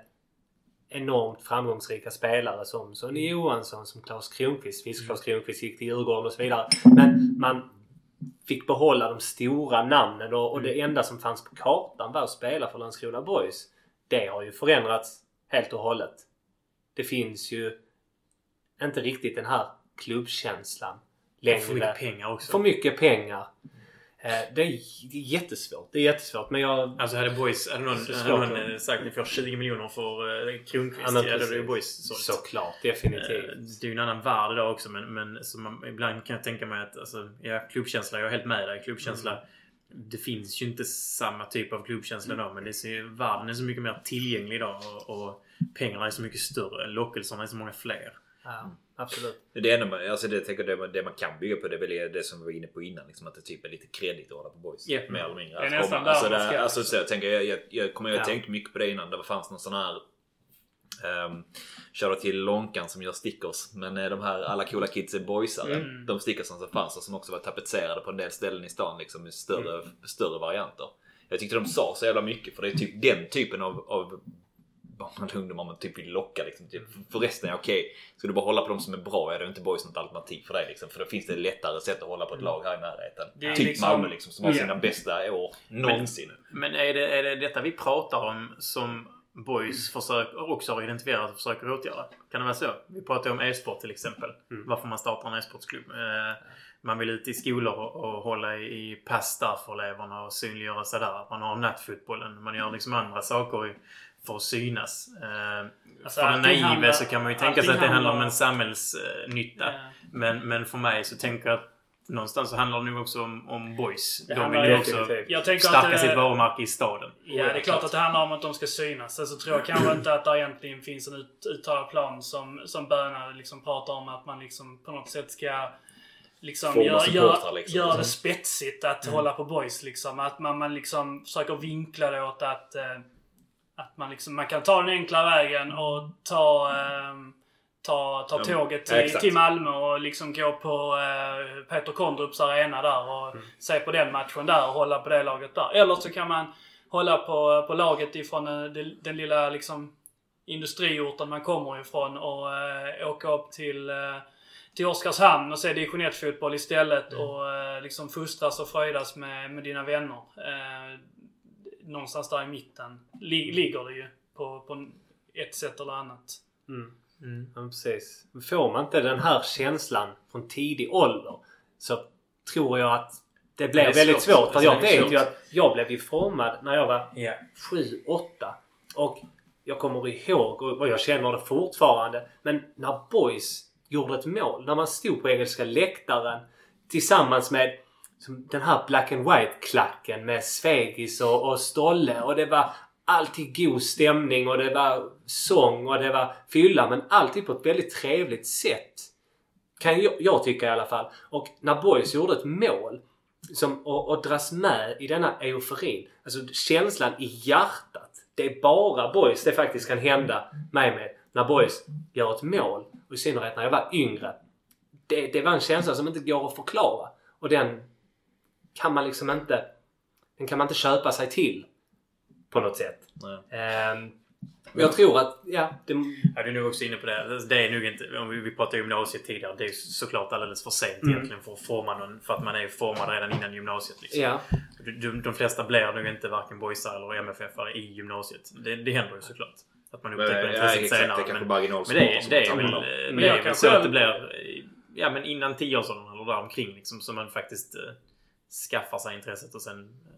D: enormt framgångsrika spelare som Sonny Johansson, som Klas Kronqvist. Visst, Klas Kronqvist gick till Djurgården och så vidare. Men man fick behålla de stora namnen och, och det enda som fanns på kartan var att spela för Landskrona Boys. Det har ju förändrats helt och hållet. Det finns ju inte riktigt den här klubbkänslan längre.
C: För mycket pengar också.
D: För mycket pengar. Eh, Det är, jättesvårt. Det är jättesvårt. Men jag...
C: Alltså hade Boys, hade någon, hade någon eh, sagt ni får 20 miljoner för eh, Kronqvist.
D: Ja,
C: hade ju Boys sålt.
D: Såklart. Definitivt.
C: Det är ju en annan värld idag också men, men så man, ibland kan jag tänka mig att alltså, ja, klubbkänsla, jag är helt med dig. Klubbkänsla.
D: Mm.
C: Det finns ju inte samma typ av klubbkänsla idag men det är så, världen är så mycket mer tillgänglig idag och, och pengarna är så mycket större. Lockelserna är så många fler.
D: Ja, absolut.
B: Det är ändå, alltså det, tänker det, man- det man kan bygga på det är väl det som vi var inne på innan. Liksom att det typ är lite kredit att hålla på boys.
C: Ja.
B: Mer eller mindre.
A: Det är nästan
B: komma- alltså,
A: där man
B: alltså, så jag, tänker, jag, jag, jag kommer jag
D: Ja.
B: tänkte mycket på det innan. Det fanns någon sån här Shoutout till Lonkan som gör stickers. Men eh, de här alla coola kids är boysare.
A: Mm.
B: De stickersen som fanns och som också var tapetserade på en del ställen i stan liksom med större,
A: Mm.
B: större varianter. Jag tyckte de sa så jävla mycket för det är typ den typen av, av barn och ungdomar man typ vill locka. Liksom. Typ, för resten är okej. Ska du bara hålla på de som är bra är det inte boys något alternativ för dig. Liksom. För då finns det lättare sätt att hålla på ett lag här i närheten. Typ
A: liksom-
B: Malmö liksom, som har sina bästa år någonsin.
C: Men är det, är det detta vi pratar om som Boys försöker, också har identifierat och försöker åtgärda? Kan det vara så? Vi pratar ju om e-sport till exempel.
D: Mm.
C: Varför man startar en e-sportsklubb. Eh, man vill ut i skolor och, och hålla i i pass där för eleverna och synliggöra sig där. Man har nattfotbollen. Man gör liksom andra saker för att synas. Eh,
A: Alltså,
C: för den naive
A: handlar-
C: så kan man ju tänka sig att det handlar om en samhällsnytta.
A: Ja.
C: Men, men för mig så tänker jag att någonstans så handlar det nog också om, om boys.
A: Det
C: De vill ju också.
A: Jag tänker
C: stärka
A: att, eh,
C: sitt varumärke i staden.
A: Ja, det är klart att det handlar om att de ska synas. Sen så tror jag kanske inte att det egentligen finns en ut, uttalad plan som, som Böna liksom pratar om att man liksom på något sätt ska liksom
B: Forma
A: gör,
B: liksom.
A: gör det spetsigt att hålla på boys liksom. Att man, man liksom försöker vinkla det åt att, eh, att man liksom, man kan ta den enkla vägen och ta eh, Ta, ta
B: Ja,
A: tåget till, till Malmö och liksom gå på eh, Peter Kondrups arena där och se på den matchen där och hålla på det laget där. Eller så kan man hålla på, på laget ifrån eh, den, den lilla liksom industriorten man kommer ifrån och eh, åka upp till, eh, till Oskarshamn och se division 1-fotboll istället och eh, liksom fostras och fröjdas med, med dina vänner. Eh, någonstans där i mitten li, ligger det ju på, på ett sätt eller annat.
D: Mm.
C: Mm.
D: Ja, precis. Får man inte den här känslan från tidig ålder så tror jag att det blir
C: Det
D: väldigt
C: svårt.
D: svårt. För jag vet ju att jag blev ju formad när jag var
C: Ja.
D: 7-8. Och jag kommer ihåg och jag känner det fortfarande. Men när boys gjorde ett mål. När man stod på engelska läktaren tillsammans med den här Black and White-klacken med Svegis och, och Stolle. Och det var alltid god stämning och det var sång och det var fylla. Men alltid på ett väldigt trevligt sätt. Kan jag, jag tycka i alla fall. Och när boys gjorde ett mål som, och, och dras med i denna euforin. Alltså känslan i hjärtat. Det är bara boys det faktiskt kan hända mig med. När boys gör ett mål. Och i synnerhet när jag var yngre. Det, det var en känsla som inte går att förklara. Och den kan man liksom inte... Den kan man inte köpa sig till. På något sätt.
B: Nej.
D: Ehm, jag tror att, ja, det,
C: Ja, du är nog också inne på det. Det är nog inte... Om vi, vi pratade gymnasiet tidigare. Det är ju såklart alldeles för sent
D: Mm.
C: egentligen för att forma någon. För att man är formad redan innan gymnasiet. Liksom.
D: ja.
C: De, de flesta blir nog inte varken boysar eller MFF-are i gymnasiet. Det, det händer ju såklart. Att man upptäcker
B: ja,
C: intresset
B: exakt,
C: senare.
B: det är kanske
C: men, men det, är- det är väl,
B: Men
C: det är väl så att det blir... Ja men innan 10-årsåldern eller där omkring liksom. Så man faktiskt eh, skaffar sig intresset och sen eh,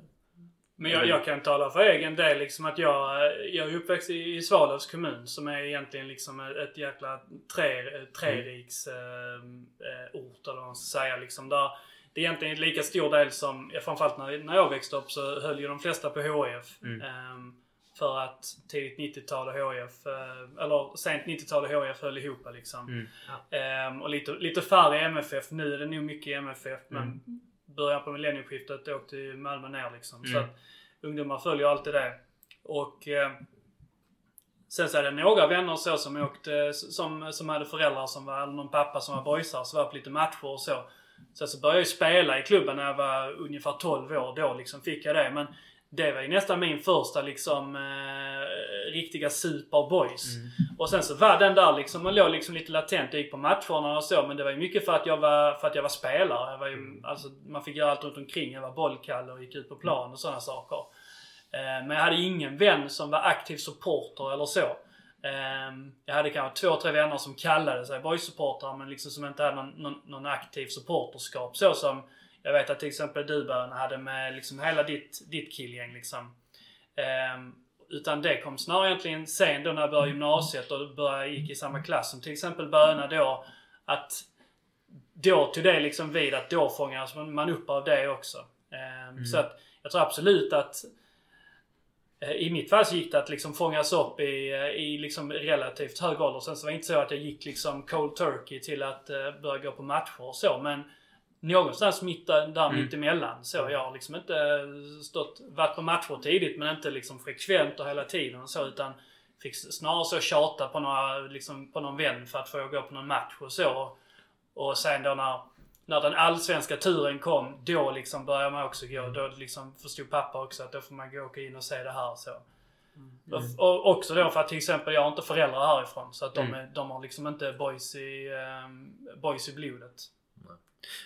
A: Men jag, jag kan tala för egen del liksom att jag, jag är uppväxt i, i Svalövs kommun som är egentligen liksom ett, ett jäkla tre, treriks eh, eh, ort eller vad man ska säga. Liksom där det är egentligen en lika stor del som, ja, framförallt när, när jag växte upp så höll ju de flesta på HIF.
C: Mm.
A: Ehm, för att tidigt 90-tal och HIF, eh, eller sent 90-tal och HIF höll ihop liksom.
C: Mm.
A: Ehm, och lite, lite färre i MFF. Nu är det nog mycket i MFF. Men
C: Mm.
A: Början på millennieskiftet åkte ju Malmö ner liksom. Så
C: Mm.
A: att ungdomar följer alltid det. Och eh, sen så är det några vänner så som åkte, som, som hade föräldrar som var, eller någon pappa som var boysare, så var på lite matcher och så. Sen så började jag ju spela i klubben när jag var ungefär 12 år. Då liksom fick jag det. Men det var ju nästan min första liksom eh, riktiga superboys.
C: Mm.
A: Och sen så var den där liksom, man låg liksom lite latent. Jag gick på matcherna och så. Men det var ju mycket för att jag var, för att jag var spelare. Jag var ju, alltså, man fick göra allt runt omkring. Jag var bollkalle och gick ut på plan och sådana saker. Eh, men jag hade ingen vän som var aktiv supporter eller så. Eh, jag hade kanske två, tre vänner som kallade sig boys-supportrar men liksom som inte hade någon, någon, någon aktiv supporterskap. Så som jag vet att till exempel du Bön hade med liksom hela ditt, ditt killgäng liksom. Eh, utan det kom snarare egentligen sen då när jag började gymnasiet och började gick i samma klass som till exempel Böna då. Att då tog det liksom vid att då fångades man upp av det också. Eh, Så att jag tror absolut att eh, i mitt fall så gick det att liksom fångas upp i, eh, i liksom relativt hög ålder. Sen så var det inte så att jag gick liksom cold turkey till att uh, börja gå på matcher och så. Men någonstans mitt där,
C: Mm.
A: mitt emellan. Så jag har liksom inte stått, varit på matcher tidigt men inte liksom frekvent och hela tiden och så. Utan fick snarare så tjata på, några, liksom, på någon vän för att få gå på någon match och så. Och sen då när, när den allsvenska turen kom, då liksom började man också gå. Då liksom förstod pappa också att då får man gå och in och se det här och så. Och, och också då för att till exempel jag har inte föräldrar härifrån. Så att de, är, de har liksom inte boys i, um, boys i blodet.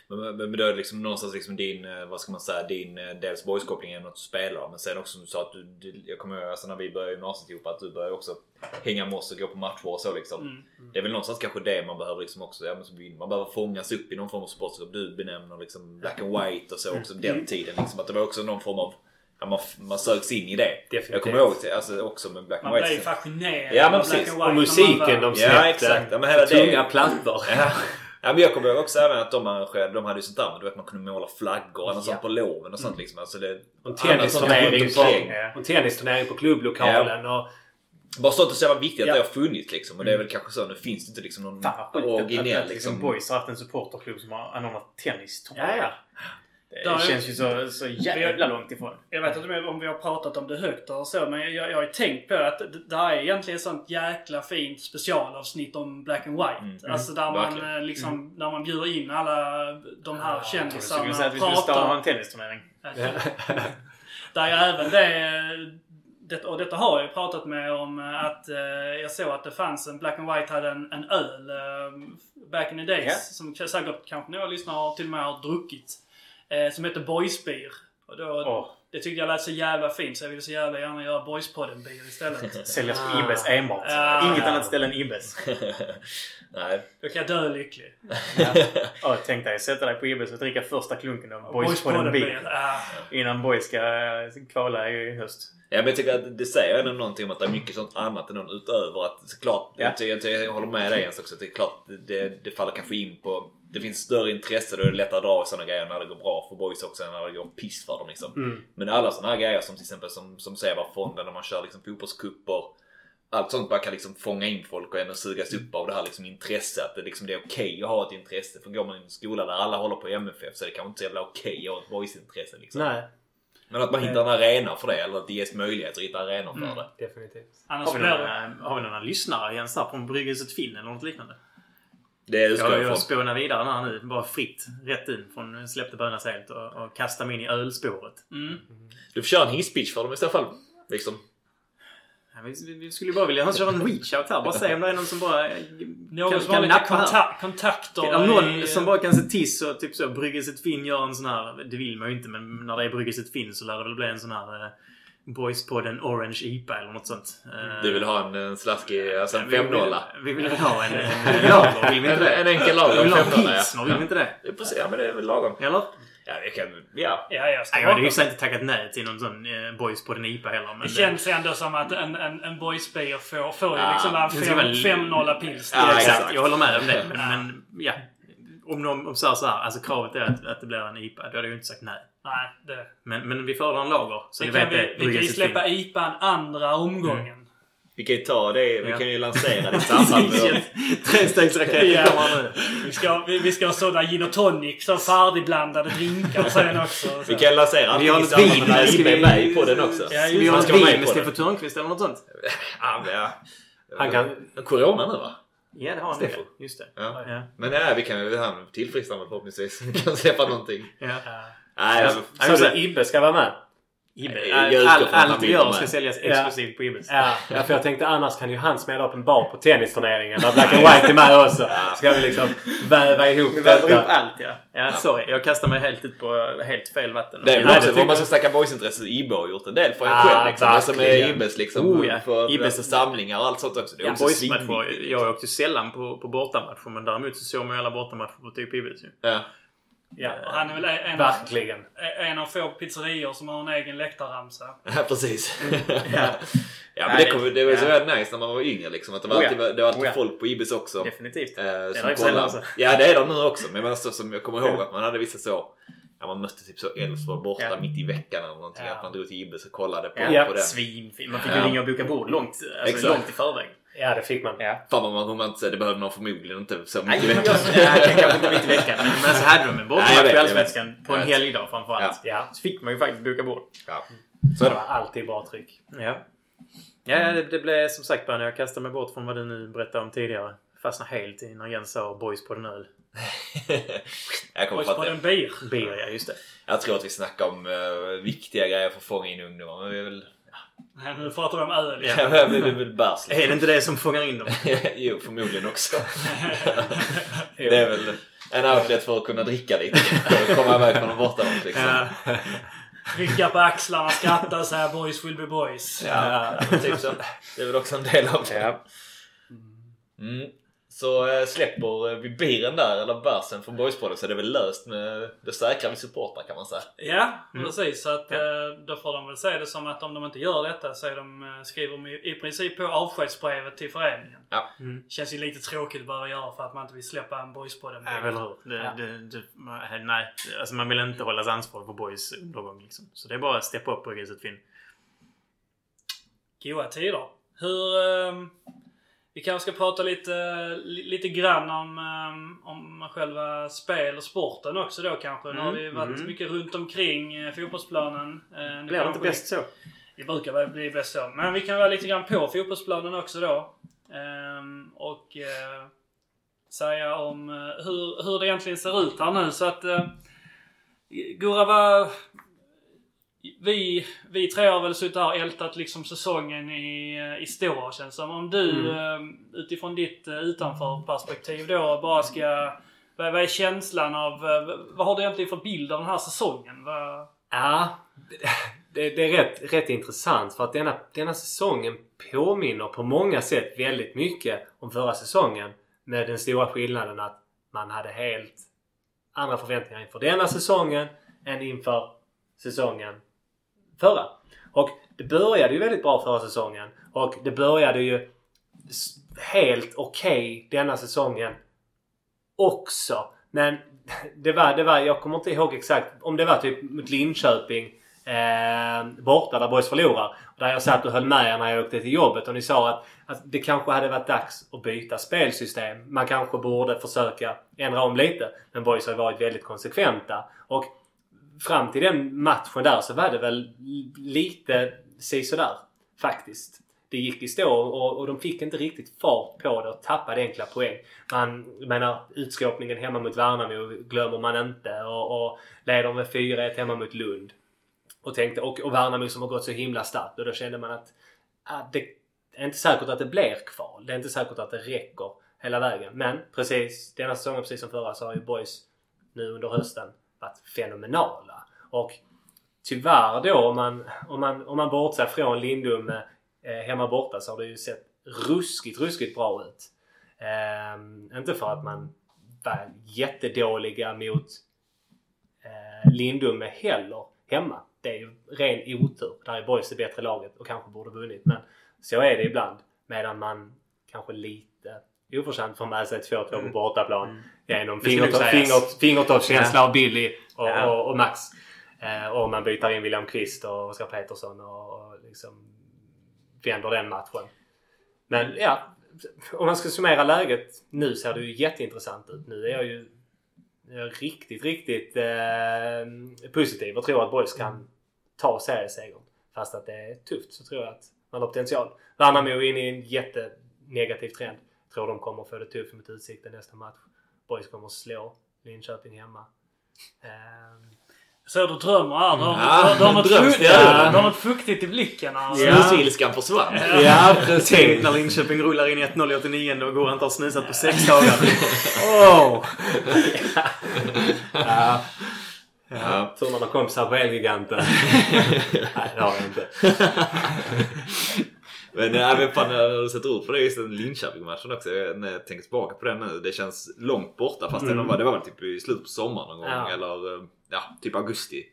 B: Men, men, men då är det liksom någonstans liksom din, eh, vad ska man säga, din eh, dels boyskoppling genom att du spelar. Men sen också som du sa att du, du jag kommer ihåg alltså när vi började gymnasiet ihop att du började också hänga med oss och gå på matcher och så liksom.
A: Mm.
B: Det är väl någonstans kanske det man behöver liksom också, ja, men som vi- man behöver fångas upp i någon form av sportskap. Du benämner liksom black and white och så också den tiden. Liksom, att det var också någon form av, ja, man, man söks in i det.
D: Definitivt.
B: Jag kommer ihåg det, alltså, också med black and
A: Man
B: white.
A: blev ju fascinerad
B: Ja, men
A: av black
B: precis.
A: and
D: Och
A: white när
D: musiken
A: man
D: de
A: var-
B: Ja,
D: släppte.
B: exakt. Ja, men hela
D: Tunga plattor.
B: Ja. Ja, men jag kommer ihåg också även att de arrangerade, de hade ju sånt där du vet man kunde måla flaggor och
D: Ja.
B: sånt på loven och sånt liksom. Alltså det,
D: Och en tennisturnering på.
C: Ja.
D: en tennisturnering på klubblokalen. Och,
B: Bara sånt så jävla viktigt att
D: Ja.
B: det har funnits liksom. Och det är väl kanske så, nu finns det inte liksom någon
C: Fan
B: originell
C: att liksom. Boys har haft en supporterklubb som har anordnat tennis.
D: ja, ja.
C: Det
A: Där är-
C: känns ju så, så jävla långt ifrån.
A: Jag vet inte om vi har pratat om det högt eller så, men jag, jag har ju tänkt på att det här är egentligen ett sånt jäkla fint specialavsnitt om Black and White.
B: Mm.
A: Alltså där man
B: Verkligen.
A: eh, liksom, där man bjuder in alla de här
C: Jag trodde du
A: kändisarna
C: skulle säga att vi skulle starta en tennisturnering.
A: Där jag även det, det, och detta har jag ju pratat med om eh, att eh, jag såg att det fanns en Black and White hade en, en öl eh, back in the days.
C: Ja.
A: Som säkert kanske några lyssnare till och med har druckit. Eh, som heter Boysbeer. Och då,
C: Åh,
A: Det tyckte jag lät så jävla fint så jag ville så jävla gärna göra Boyspodden-beer istället.
C: säljas på
D: Ah.
C: Ibbes enbart.
A: Ah.
C: Inget annat ställe än Ibbes.
B: Nej.
A: Då kan jag dö lycklig.
C: Ja, tänk dig sätta dig på Ibbes och dricka första klunken av Boys på den bil.
A: Ah,
C: Innan Boys ska eh, kvala i höst.
B: Ja, men jag tycker att det säger ändå någonting om att det är mycket sånt annat än någon utöver att såklart,
C: Ja.
B: jag, jag, jag håller med dig Jens också. Det är klart det, det faller kanske in på det finns större intresse då är det lättare att dra sådana grejer när det går bra för boys också än när det går piss för dem liksom.
D: Mm.
B: Men alla sådana här grejer som till exempel som, som Sevafonden när man kör liksom fotbollskupper. Allt sånt bara kan liksom fånga in folk och ändå sugas upp av det här liksom intresse. Att det, liksom, det är okej att ha ett intresse. För går man i en skola där alla håller på MFF så är det kanske inte så jävla okej att ha ett boysintresse liksom.
D: Nej,
B: Men att man hittar en arena för det eller att det ges möjlighet att hitta arenor för
A: Mm.
B: det.
D: definitivt.
A: annars
C: Har vi, några, har vi några lyssnare Jens där från Bryggelset Finn eller något liknande?
B: Det utgår
C: Jag,
B: jag
C: spånar vidare här nu. Bara fritt. Rätt in från släppte Bönas helt och, och kasta mig in i ölspåret.
A: Mm.
B: Du får köra en hisspitch för dem i så fall. Liksom.
C: Vi, vi- vi skulle bara vilja köra en reach-out här. Bara se om det är någon som bara...
A: Någon
C: kan,
A: som
C: kan
A: lite
C: nappa här.
A: konta- kontakter.
C: Är det någon
A: i-
C: som bara kan se tiss och typ så Bryggelset Finn gör en sån här... Det vill man ju inte men när det är Bryggelset Finn så lär det väl bli en sån här... Eh, Boyspodden Orange IPA eller något sånt. Eh,
B: Du vill ha en, en slaskig, alltså en
C: vi vill-
B: 5
C: Vi vill ha en, en lager, vill vi
B: En,
C: inte det?
B: en enkel
C: Vi
B: lager,
C: vill
B: en
C: ha
B: 5
C: pilsner, vill vi inte det?
B: Ja, precis. Ja, men det är väl lagom.
C: Eller?
B: Ja, vi kan... Ja.
A: Ja, jag ska
C: Nej, jag hade ju inte tackat nej till någon sån eh, boys på den IPA heller. Men
A: Det känns ändå som att en, en, en boysbeer får, får ju
B: Ja,
A: liksom
C: det vara-
A: 5-0 pils.
B: Ja,
C: exakt.
B: exakt.
C: Jag håller med om det. Men,
A: Ja.
C: men ja. Om de om så, här, så här, alltså kravet är att, att det blir en IPA, då hade jag ju inte sagt nej.
A: Nej, det...
C: Men, men vi föredrar en lager. Så
A: Vi
C: ni
A: kan,
C: vet
A: vi,
C: det.
A: vi kan ju släppa IPAn andra omgången.
B: Vi kan ju ta det. Vi
C: Ja.
B: kan ju lansera det i samband med...
C: Trestegsraketen
A: Ja.
C: kommer nu.
A: Vi ska, vi, vi ska ha sådana gin och tonic som färdigblandade drinkar sen också.
B: Vi kan lansera
C: Vi har
B: i
C: ett vin.
B: med
C: Ska vi-
B: med på den också.
A: Ja,
C: vi
A: just
C: ha
A: det.
B: ska
C: ett vin
B: med
C: med
B: det.
C: Törnqvist eller något sånt?
B: Ja, men ja.
D: Han kan...
B: Corona nu va?
C: Ja, det har han.
B: Steffo.
C: det. Just det.
B: Ja.
C: Ja.
B: Men ja, vi kan ju han tillfrisknande förhoppningsvis. Vi kan släppa någonting.
C: Ja.
A: Ja.
B: Nej, alltså,
C: Ja,
D: Så du
C: det.
D: Ibbe ska vara med?
B: Utgår
C: All,
B: han
C: allt vi gör ska säljas
D: Ja.
C: exklusivt på Ibbes.
D: Ja, ja, för jag tänkte annars kan ju han smälla upp en bar på tennisturneringen där Black and White är med också. Ska vi liksom väva ihop
C: Vi väver ihop
D: detta.
C: allt ja. Ja, sorry. Jag kastar mig helt ut på helt fel vatten.
B: det är väl också om man ska snacka boysintresset. IBE har gjort en del för en
D: Ah,
B: själv. Liksom. Alltså med. Ibes liksom.
C: Oh, ja.
B: För alltså, samlingar och allt sånt också. Det är
C: Ja,
B: också
C: boysmatcher.
B: svinviktigt.
C: Jag åkte ju sällan på, på bortamatcher men däremot så såg man ju alla bortamatcher på typ Ibis ju.
B: Ja.
A: Ja, och han är väl en,
D: Verkligen.
A: en av få pizzerior som har en egen läktarramsa.
B: Ja, precis.
C: Ja.
B: ja, men det, kom, det var så
C: ja.
B: nice när man var yngre liksom. Att det var
C: Oh ja.
B: alltid, det var alltid
C: Oh ja.
B: folk på Ibis också.
C: Definitivt.
B: Eh,
C: är
B: som
C: det
B: kollar.
C: sällan så.
B: Ja det är de nu också. Men alltså, som jag kommer ihåg att man hade vissa så. Ja, man mötte typ så Elfsborg borta
C: Ja.
B: mitt i veckan eller någonting.
A: Ja.
B: Att man drog till Ibis och kollade på,
C: Ja,
B: på den.
C: Svinfint. Man fick
B: Ja.
C: ju ringa och boka bord långt, alltså
B: Exakt.
C: långt i förväg.
D: Ja, det fick man.
C: Ja.
B: Fan vad man, säger, det behövde man förmodligen inte så
C: Nej,
B: mycket i veckan.
C: jag, jag, kanske inte mitt i veckan. Men, men så hade de en
B: Nej, vet,
C: i Allsvenskan på en
B: vet.
C: helgdag framförallt.
D: Ja.
C: Så fick man ju faktiskt boka bord.
B: Ja. Så
D: Det var alltid bra tryck.
C: Ja. Ja, det, det blev som sagt bara när jag kastade mig bort från vad du nu berättade om tidigare. Fastnade helt i när Jens sa boys på den öl.
B: jag kommer
A: Och
B: på
A: en bir.
C: Beer, ja just det.
B: Jag tror att vi snackar om uh, viktiga grejer för att fånga in ungdomar. Men vi är väl...
A: Nej, Nu pratar vi om öl.
C: Ja.
B: Ja. det är väl bärs
C: Är det inte det som fångar in dem?
B: jo, förmodligen också. det är väl en outlet för att kunna dricka lite. Att komma iväg från en bortamatch liksom.
C: Ja.
A: Rycka på axlarna, skratta och säga boys will be boys.
B: Ja, typ så. Det är väl också en del av det. Mm. Så eh, släpper eh, vi biren där, eller bärsen från Boyspodden så är det väl löst med det säkra vi supportrar kan man säga.
A: Ja,
C: Mm.
A: precis. Så att,
C: Ja.
A: eh, då får de väl se det som att om de inte gör detta så är de, skriver de i, princip på avskedsbrevet till föreningen.
B: Ja.
C: Mm.
A: Känns ju lite tråkigt att behöva göra för att man inte vill släppa en boyspodden.
C: Ja, eller hur? Det,
A: Ja.
C: det, det, nej, alltså man vill inte hållas ansvarig för boys undergång liksom. Så det är bara att steppa upp på gruset Finn.
A: Goa tider. Hur... ehm, vi kanske ska prata lite, li, lite grann om, ehm, om själva spel och sporten också då kanske. Nu har
C: Mm,
A: vi varit
C: mm.
A: mycket runt omkring eh, fotbollsplanen. Eh, nu
C: Blir det inte bäst så?
A: Det brukar väl bli bäst så. Men vi kan vara lite grann på fotbollsplanen också då. Ehm, och eh, säga om eh, hur, hur det egentligen ser ut här nu. Så att eh, Gurra, vad... Vi, vi tre har väl suttit här och ältat liksom säsongen i, eh, i stå känns som. Om du
C: Mm.
A: eh, utifrån ditt eh, utanförperspektiv då bara ska... Vad, vad är känslan av... eh, Vad har du egentligen för bild av den här säsongen? Vad,
D: Ja, det, det är rätt, rätt intressant för att denna, denna säsongen påminner på många sätt väldigt mycket om förra säsongen. Med den stora skillnaden att man hade helt andra förväntningar inför denna säsongen än inför säsongen förra. Och det började ju väldigt bra förra säsongen och det började ju helt okej denna säsongen också. Men det var, det var, jag kommer inte ihåg exakt om det var typ mot Linköping eh, borta där Boys förlorar. Där jag satt och höll med er när jag åkte till jobbet och ni sa att, att det kanske hade varit dags att byta spelsystem. Man kanske borde försöka ändra om lite. Men Boys har ju varit väldigt konsekventa. Och fram till den matchen där så var det väl lite sisådär faktiskt. Det gick i stå och, och de fick inte riktigt fart på det och tappade enkla poäng. Man jag menar utskåpningen hemma mot Värnamo glömmer man inte och, och leder med 4-1 hemma mot Lund. Och, tänkte, och, och Värnamo som har gått så himla starkt och då kände man att ah, det är inte säkert att det blir kval. Det är inte säkert att det räcker hela vägen. Men precis denna säsongen precis som förra så har ju Boys nu under hösten varit fenomenala. Och tyvärr då om man, om man, om man bortser från Lindum eh, hemma borta så har det ju sett ruskigt, ruskigt bra ut. Ehm, inte för att man var jättedåliga mot eh, Lindum heller hemma. Det är ju ren otur. Där är Boys det bättre laget och kanske borde vunnit. Men så är det ibland. Medan man kanske lite oförtjänt får med sig 2-2 på bortaplan.
C: Mm.
D: Genom fingertoppskänsla av Billy och,
C: Ja.
D: och, och Max. Eh, och man byter in William Kvist och Oskar Petersson och, och liksom vänder den matchen. Men ja, om man ska summera läget. Nu ser det ju jätteintressant ut. Nu är jag ju jag är riktigt, riktigt eh, positiv och tror att Boys kan ta seriesegern. Fast att det är tufft så tror jag att man har potential. Värnamo är inne i en jättenegativ trend. Tror de kommer få det tufft mot Utsikten nästa match. Boys kommer slå Linköping hemma. Ehm,
A: Så du drömmer här. Du har,
B: Ja,
A: du har, något,
B: dröms
A: fukt,
B: det är det.
A: du har något fuktigt i blicken. Alltså.
D: Ja.
B: Snusilskan försvann.
D: ja,
C: Tänk
D: precis.
C: när Linköping rullar in 1-0 i 89 och går inte har snusat på sex dagar.
D: Oh. ja.
B: Ja.
D: Tur man har kompisar på Elgiganten. Nej, det har jag inte.
B: Men, nej, men fan, när du sätter ord på det just den Linköping-matchen också. När jag tänker tillbaka på den nu. Det känns långt borta fast det, var, det var väl typ i slutet på sommaren någon gång.
D: Ja.
B: Eller eh, ja, typ augusti.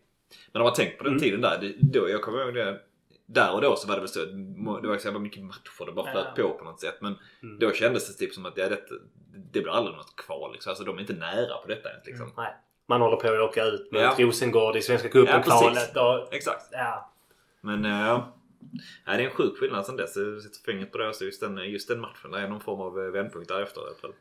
B: Men om man tänker på den
D: Mm.
B: tiden där. Det, då, jag kommer ihåg det. Där och då så var det väl så. Det var så jävla mycket matcher. Det bara flöt
A: Ja.
B: på på något sätt. Men
D: Mm.
B: då kändes det typ som att ja, det, det blir aldrig något kval. Liksom. Alltså de är inte nära på detta ens. Liksom.
D: Nej. Man håller på att åka ut mot
B: Ja.
D: Rosengård i Svenska
B: Ja,
D: cupen-kvalet.
B: precis.
D: och,
B: Exakt.
D: ja.
B: Men eh, ja. Nej, det är en sjuk skillnad sen dess. Jag sätter fingret på det. Så just, den, just den matchen. Är någon form av eh, vändpunkt därefter i alla fall.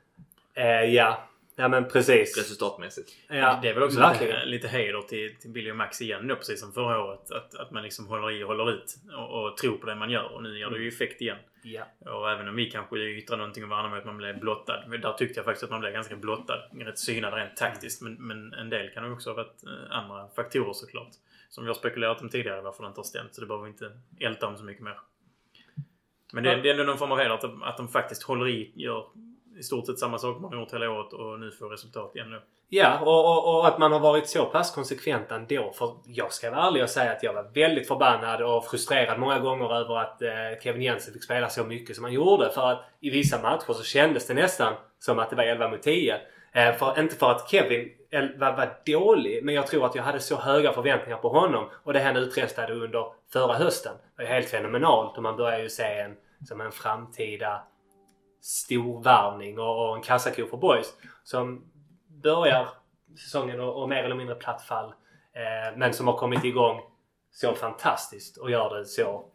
D: Eh, ja. ja, men precis.
B: Resultatmässigt.
D: Ja,
C: det är väl också lite, lite heder till, till Billy och Max igen då, precis som förra året. Att, att man liksom håller i och håller ut och, och tror på det man gör. Och nu gör det ju effekt igen.
D: Ja.
C: Och även om vi kanske yttrar någonting om varandra med att man blev blottad. Men där tyckte jag faktiskt att man blev ganska blottad. Rätt synad rent taktiskt. Men, men en del kan ju också ha varit eh, andra faktorer såklart. Som vi har spekulerat om tidigare varför det inte har stämt. Så det behöver vi inte älta om så mycket mer. Men det, är- det är ändå någon form av heder att, de- att de faktiskt håller i, gör i stort sett samma sak man har gjort hela året och nu får resultat igen då.
D: Ja, och, och, och att man har varit så pass konsekvent ändå. För jag ska vara ärlig och säga att jag var väldigt förbannad och frustrerad många gånger över att eh, Kevin Jensen fick spela så mycket som han gjorde. För att i vissa matcher så kändes det nästan som att det var 11 mot 10. Eh, för, inte för att Kevin var, var dålig, men jag tror att jag hade så höga förväntningar på honom. Och det han uträttade under förra hösten var ju helt fenomenalt. Och man börjar ju se en, som en framtida storvärvning och, och en kassako för boys. Som börjar säsongen och, och mer eller mindre platt fall. Eh, men som har kommit igång så fantastiskt och gör det så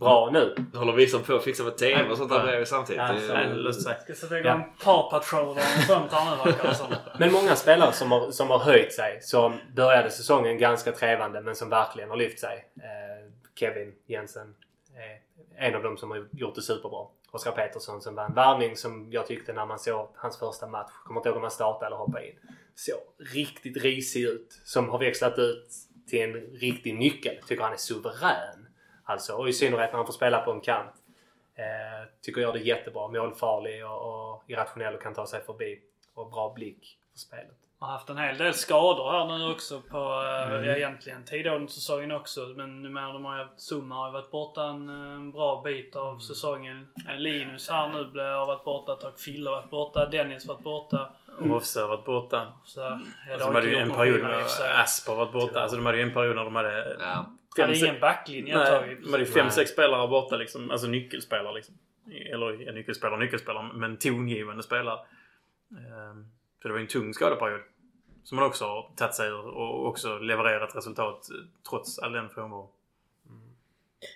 D: bra nu.
B: Nu håller vi som på att fixa med TV och sånt där bredvid samtidigt.
D: Ja,
B: Det-
C: löst sig.
A: Ska sätta igång parpatroller och sånt här nu.
D: Men många spelare som har, som har höjt sig. Som började säsongen ganska trevande men som verkligen har lyft sig. Eh, Kevin Jensen är en av dem som har gjort det superbra. Oskar Petersson som var en värvning som jag tyckte när man såg hans första match. Kommer inte ihåg om han startade eller hoppade in. Så riktigt risig ut. Som har växlat ut till en riktig nyckel. Tycker han är suverän. Alltså, och i synnerhet när han får spela på en kant. Eh, tycker jag det är jättebra. Målfarlig och, och irrationell och kan ta sig förbi. Och bra blick för spelet.
A: har haft en hel del skador här nu också på eh,
D: Mm.
A: ja, egentligen tidigare under säsongen också. Men numera de har ju haft Zuma har varit borta en, en bra bit av
D: Mm.
A: säsongen. Eh, Linus här nu blev- har varit borta ett tag. Fille har varit borta. Dennis har varit borta.
C: Och Hofse har varit borta.
A: Så,
C: Alltså,
A: har
C: de hade ju en period när Asp har varit borta. Alltså de hade ju en period när de hade...
B: Ja.
C: Fem,
A: ingen backlinje ett tag.
C: Nej,
A: i-
C: de hade ju fem,
D: Nej.
C: sex spelare borta liksom. Alltså nyckelspelare liksom. Eller ja, nyckelspelare, nyckelspelare. Men tongivande spelare. Ehm, Så det var ju en tung skadeperiod. Som man också har tagit sig ur och också levererat resultat eh, trots all den frånvaro.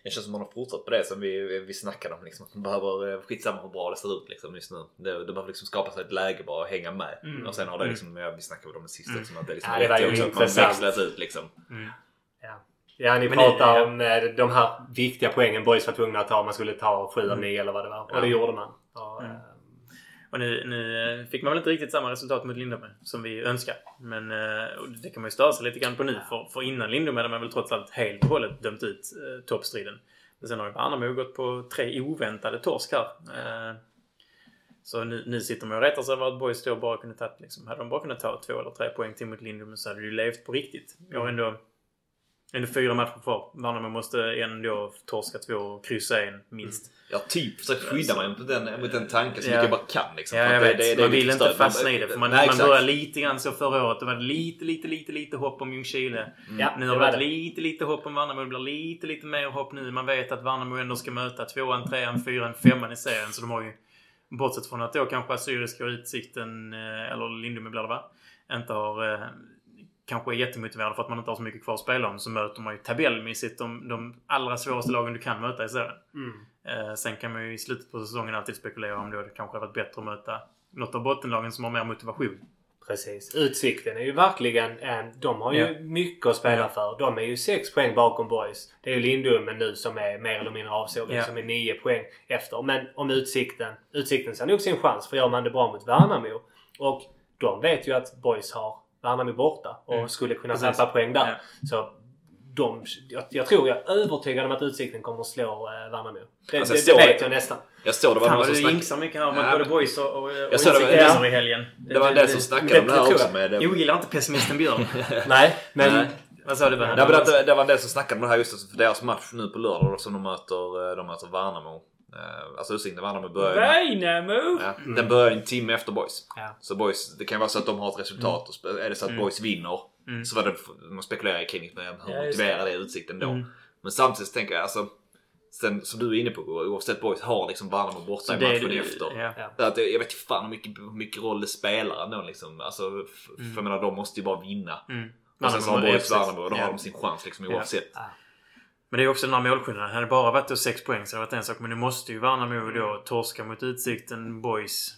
B: Det känns som man har fortsatt på det som vi, vi snackade om. Liksom. Man behöver, eh, skitsamma hur bra det ser ut liksom, just nu. Det, det behöver liksom skapa sig ett läge bara och hänga med.
A: Mm.
B: Och sen har det liksom, ja, vi snackade om det sist också, att det liksom
D: Ja, det ju
B: också att man växlas ut liksom.
D: Ja. Ja, ni
C: Men
D: pratar
C: ni-
D: om eh, de här viktiga poängen boys var tvungna att ta. Man skulle ta 7 av 9 eller vad det var. Och
B: Ja.
D: det gjorde man. Och,
C: Mm.
D: eh,
C: Och nu, nu eh, fick man väl inte riktigt samma resultat mot Lindome som vi önskar. Men det kan man ju störa sig lite grann på nu. För, för innan Lindome hade man väl trots allt helt och hållet dömt ut eh, toppstriden. Men sen har ju Värnamo gått på tre oväntade torsk här. Eh, så nu, nu sitter man och rättar sig över att Boys då bara kunde ta, liksom, hade de bara kunnat ta två eller tre poäng till mot Lindome så hade det ju levt på riktigt. Jag har ändå Ändå fyra matcher kvar. Värnamo måste ändå torska två och kryssa en minst.
B: Jag har typ försökt skydda mig mot den, mot den tanken så
C: Ja.
B: mycket jag bara kan. Liksom,
C: Ja, jag vet.
B: det- det- det
C: man vill inte fastna i det. För man,
B: Nej,
C: man började lite grann så förra året. Det var lite, lite, lite, lite hopp om Ljungskile.
D: Ja,
C: Nu har det
D: var
C: varit lite, lite hopp om Värnamo. Det blir lite, lite mer hopp nu. Man vet att Värnamo ändå ska möta tvåan, trean, fyran, femman i serien. Så de har ju, bortsett från att då kanske Assyriska och Utsikten, eh, eller Lindome blir det va? Inte har eh, kanske är jättemotiverade för att man inte har så mycket kvar att spela om. Så möter man ju tabellmässigt de, de allra svåraste lagen du kan möta i serien.
D: Mm.
C: Eh, sen kan man ju i slutet på säsongen alltid spekulera om då det kanske hade varit bättre att möta något av bottenlagen som har mer motivation.
D: Precis. Utsikten är ju verkligen en... De har ju
C: Ja.
D: mycket att spela
C: Ja.
D: för. De är ju sex poäng bakom Boys. Det är ju Lindome nu som är mer eller mindre avsågad
C: Ja.
D: som är nio poäng efter. Men om Utsikten... Utsikten ser nog sin chans för gör man det bra mot Värnamo och de vet ju att Boys har Värnamo borta och
C: Mm.
D: skulle kunna
C: Precis.
D: tappa poäng där.
C: Ja.
D: Så de, jag, jag tror jag är övertygad om att Utsikten kommer att slå eh, Värnamo. Det,
B: Alltså,
D: det, det vet jag nästan.
B: Jag såg det var
C: Fan
B: någon
C: vad
B: som
C: du
B: snackade...
C: jinxar mycket här om att både
B: men-
C: boys och, och, och
B: Jag såg det
D: ja.
C: i helgen.
B: Det var den som snackade om det här
D: det
B: också.
D: jag.
B: Med,
C: Jag ogillar inte pessimisten Björn.
D: Nej, men...
B: Nej.
C: Vad sa du
B: det- det var en del som snackade om det här just för deras match nu på lördag då, som de möter, eh, de möter Värnamo. Eh, Alltså Värnamo börjar
A: Värnamo!
B: ja, Den börjar en timme efter Boys.
D: Ja.
B: Så Boys, det kan vara så att de har ett resultat och är det så att
C: Mm.
B: Boys vinner
C: Mm.
B: så var det, man spekulerar kring hur
A: Ja,
B: motiverar det Utsikten då.
C: Mm.
B: Men samtidigt så tänker jag alltså Sen som du är inne på oavsett Boys har liksom Värnamo borta i
C: det
B: matchen
C: du-
B: efter.
C: Ja.
D: Ja.
B: Att jag jag vet fan hur mycket, hur mycket roll det spelar ändå liksom. Alltså,
C: Mm.
B: för jag menar de måste ju bara vinna.
C: Mm.
B: Och sen så har Boys
C: ja,
B: Värnamo och då
C: ja.
B: har de sin chans liksom
C: Ja. Men det är också den här målskillnaden. Hade det bara varit då sex poäng så hade det varit en sak. Men nu måste ju Värnamo då torska mot Utsikten, Boys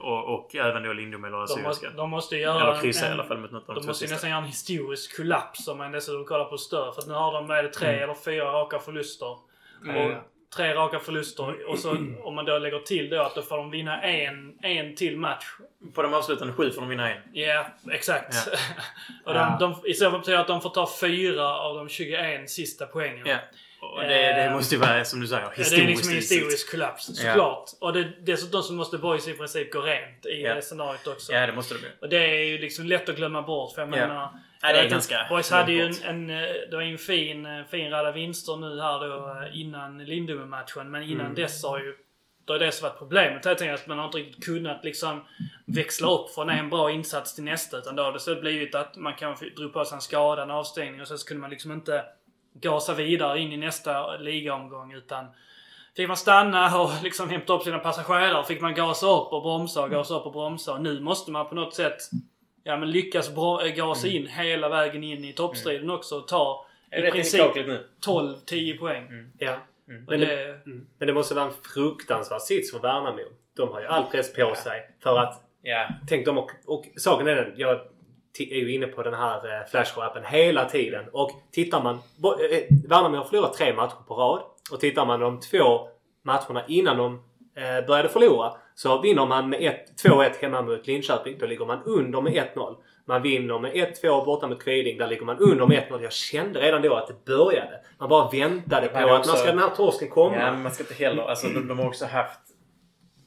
C: och, och även då Lindome eller Assyriska.
A: de måste göra
C: Eller kryssa i alla fall mot något av de
A: De måste ju nästan göra en historisk kollaps om man dessutom kollar på större. För att nu har de, vad är det, tre
C: Mm.
A: eller fyra raka förluster.
D: Mm.
A: Och tre raka förluster. Och så om man då lägger till då att då får de vinna en, en till match.
C: På de avslutande sju får de vinna en.
A: Ja, exakt.
C: Ja.
A: och
D: Ja.
A: de, de, I så fall betyder det att de får ta fyra av de 21 sista poängen.
C: Ja. Och det, det måste ju vara, som du säger,
A: Ja,
C: historiskt
A: det är liksom en historisk kollaps,
C: Ja.
A: såklart. Och det, dessutom så måste Boys i princip gå rent i
C: Ja.
A: det scenariot också.
C: Ja, det måste det bli.
A: Och det är ju liksom lätt att glömma bort. För jag
C: Ja.
A: menar...
C: Ja,
A: jag
C: det är ganska
A: Boys hade ju en, en, eh, det var ju en fin, eh, fin rad vinster nu här då eh, innan Lindome-matchen. Men innan
C: Mm.
A: dess har ju... Det har det som varit problemet helt enkelt. Att man har inte riktigt kunnat liksom växla upp från en bra insats till nästa. Utan då har det så blivit att man kanske drog på sig en skada, en avstängning och sen så kunde man liksom inte gasa vidare in i nästa ligaomgång. Utan fick man stanna och liksom hämta upp sina passagerare. Fick man gasa upp och bromsa och gasa upp och bromsa. Och nu måste man på något sätt ja, men lyckas bra, äh, gasa in hela vägen in i toppstriden också och ta i princip
C: princip nu?
A: 12-10 poäng.
D: Ja.
A: Och
D: Men
A: det,
D: det, mm. men det måste vara en fruktansvärd sits för Värnamo. De har ju all press på sig. För att,
C: Ja.
D: tänk dem och, och saken är den. Jag är ju inne på den här eh, Flashcore-appen hela tiden. Och tittar man... eh, Värnamo har förlorat tre matcher på rad. Och tittar man de två matcherna innan de eh, började förlora. Så vinner man med ett- 2-1 hemma mot Linköping. Då ligger man under med 1-0. Man vinner med 1-2 borta mot Kviding. Där ligger man under med 1-0. Jag kände redan då att det började. Man bara väntade på att
C: är
D: man
C: också-
D: ska den här torsken komma.
C: Ja, men man ska inte heller... Alltså, de, de har också haft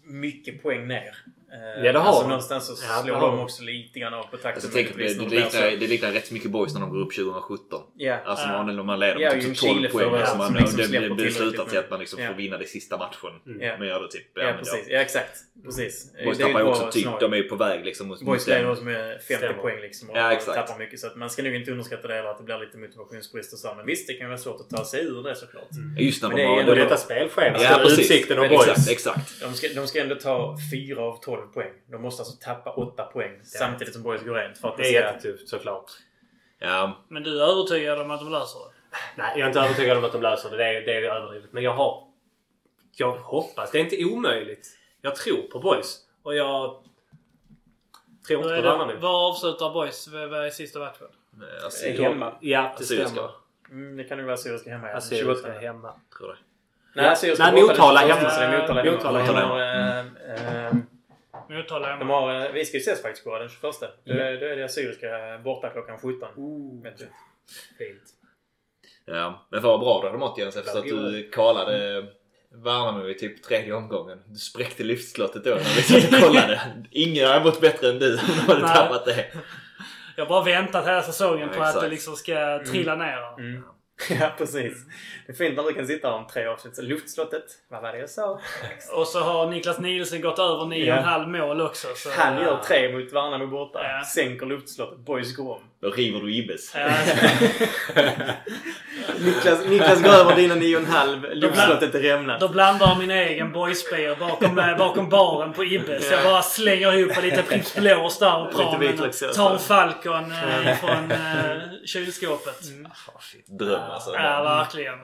C: mycket poäng ner. Eh,
D: Ja, det har
C: alltså,
D: de.
C: någonstans så
D: Ja,
C: slår
D: har
C: de också lite grann av på takten.
B: Alltså, tänk, det, det, liknar, det liknar rätt mycket Boys när de går upp 2017.
C: Ja.
B: Alltså
A: Ja.
B: man, man leder
C: Ja,
B: med typ
C: Ljungskile
B: 12 poäng. Alltså man,
C: som liksom
B: det, det, slutar till att man liksom
C: Ja.
B: får vinna det sista matchen.
C: Ja.
B: Men gör det typ...
C: Ja,
B: men
C: precis.
B: Ja.
C: Ja, exakt. Precis.
B: Boys
C: Det
B: tappar ju också typ, de är ju på väg liksom mot,
C: Boys
B: den-
C: leder oss med 50
D: Stämmer.
C: poäng liksom och
B: Ja, exakt.
C: tappar mycket. Så att man ska nog inte underskatta det heller att det blir lite motivationsbrist och så. Men visst, det kan vara svårt att ta sig ur det såklart.
B: Just när
C: Men
B: de
C: det är
B: har...
C: ändå
D: Och detta spelschema.
B: Ja,
D: Ja,
B: precis.
D: Utsikten och
B: Exakt,
D: Boys.
B: exakt.
C: De ska, de ska ändå ta 4 av 12 poäng. De måste alltså tappa 8 poäng samtidigt som Boys går rent. För att
D: Det är
C: ska...
D: jättetufft såklart.
B: Ja,
A: men du är övertygad om att de löser det?
D: Nej, jag är inte övertygad om att de löser det. Det är, det är överdrivet. Men jag har... Jag hoppas. Det är inte omöjligt. Jag tror på Boys. Och jag... Tror inte
A: är
D: på
A: det,
D: Värnamo.
A: var avslutar Boys? Vad är sista matchen?
B: alltså,
C: Är hemma.
D: Ja, det
B: Assyriska,
D: stämmer.
C: Mm, det kan ju vara Assyriska hemma. ja.
D: Assyriska
C: 28.
D: är hemma.
B: tror det.
C: Nej, Assyriska
D: Nej, Motala
C: det är
D: hemma.
C: det är Motala hemma.
D: Motala
C: De
B: hemma.
C: har, de har, eh, vi ska ju ses faktiskt på den 21. Då, är- då är det Assyriska borta klockan 17. Vet du.
D: Fint.
B: Ja, men vad bra du hade mått Jens efter att du kvalade Värnamo i typ tredje omgången. Du spräckte lyftslottet då när vi satt och kollade. Ingen hade mått bättre än du om du hade tappat det.
A: Jag har bara väntat hela säsongen
B: Ja,
A: på att
B: exakt.
A: det liksom ska trilla ner.
C: Mm. Ja, precis. Det är fint när du kan sitta om tre avsnitt. Så luftslottet, vad var det jag sa?
A: Och så har Niklas Nielsen gått över 9,5 mål också. Så,
C: Han gör tre mot Värnamo borta.
A: Ja.
C: Sänker luftslottet. Boys går om.
B: Då river du Ibbes.
A: Ja,
C: Niklas, Niklas går över dina nio och en halv. Luftslottet är rämnat.
A: Då blandar jag min egen boysbeer bakom, eh, bakom baren på Ibbes. Jag bara slänger ihop lite Pripps Blås där och pramen. Tar en Falcon eh, från eh, kylskåpet.
B: Ah, shit. Dröm alltså.
A: Ja, verkligen.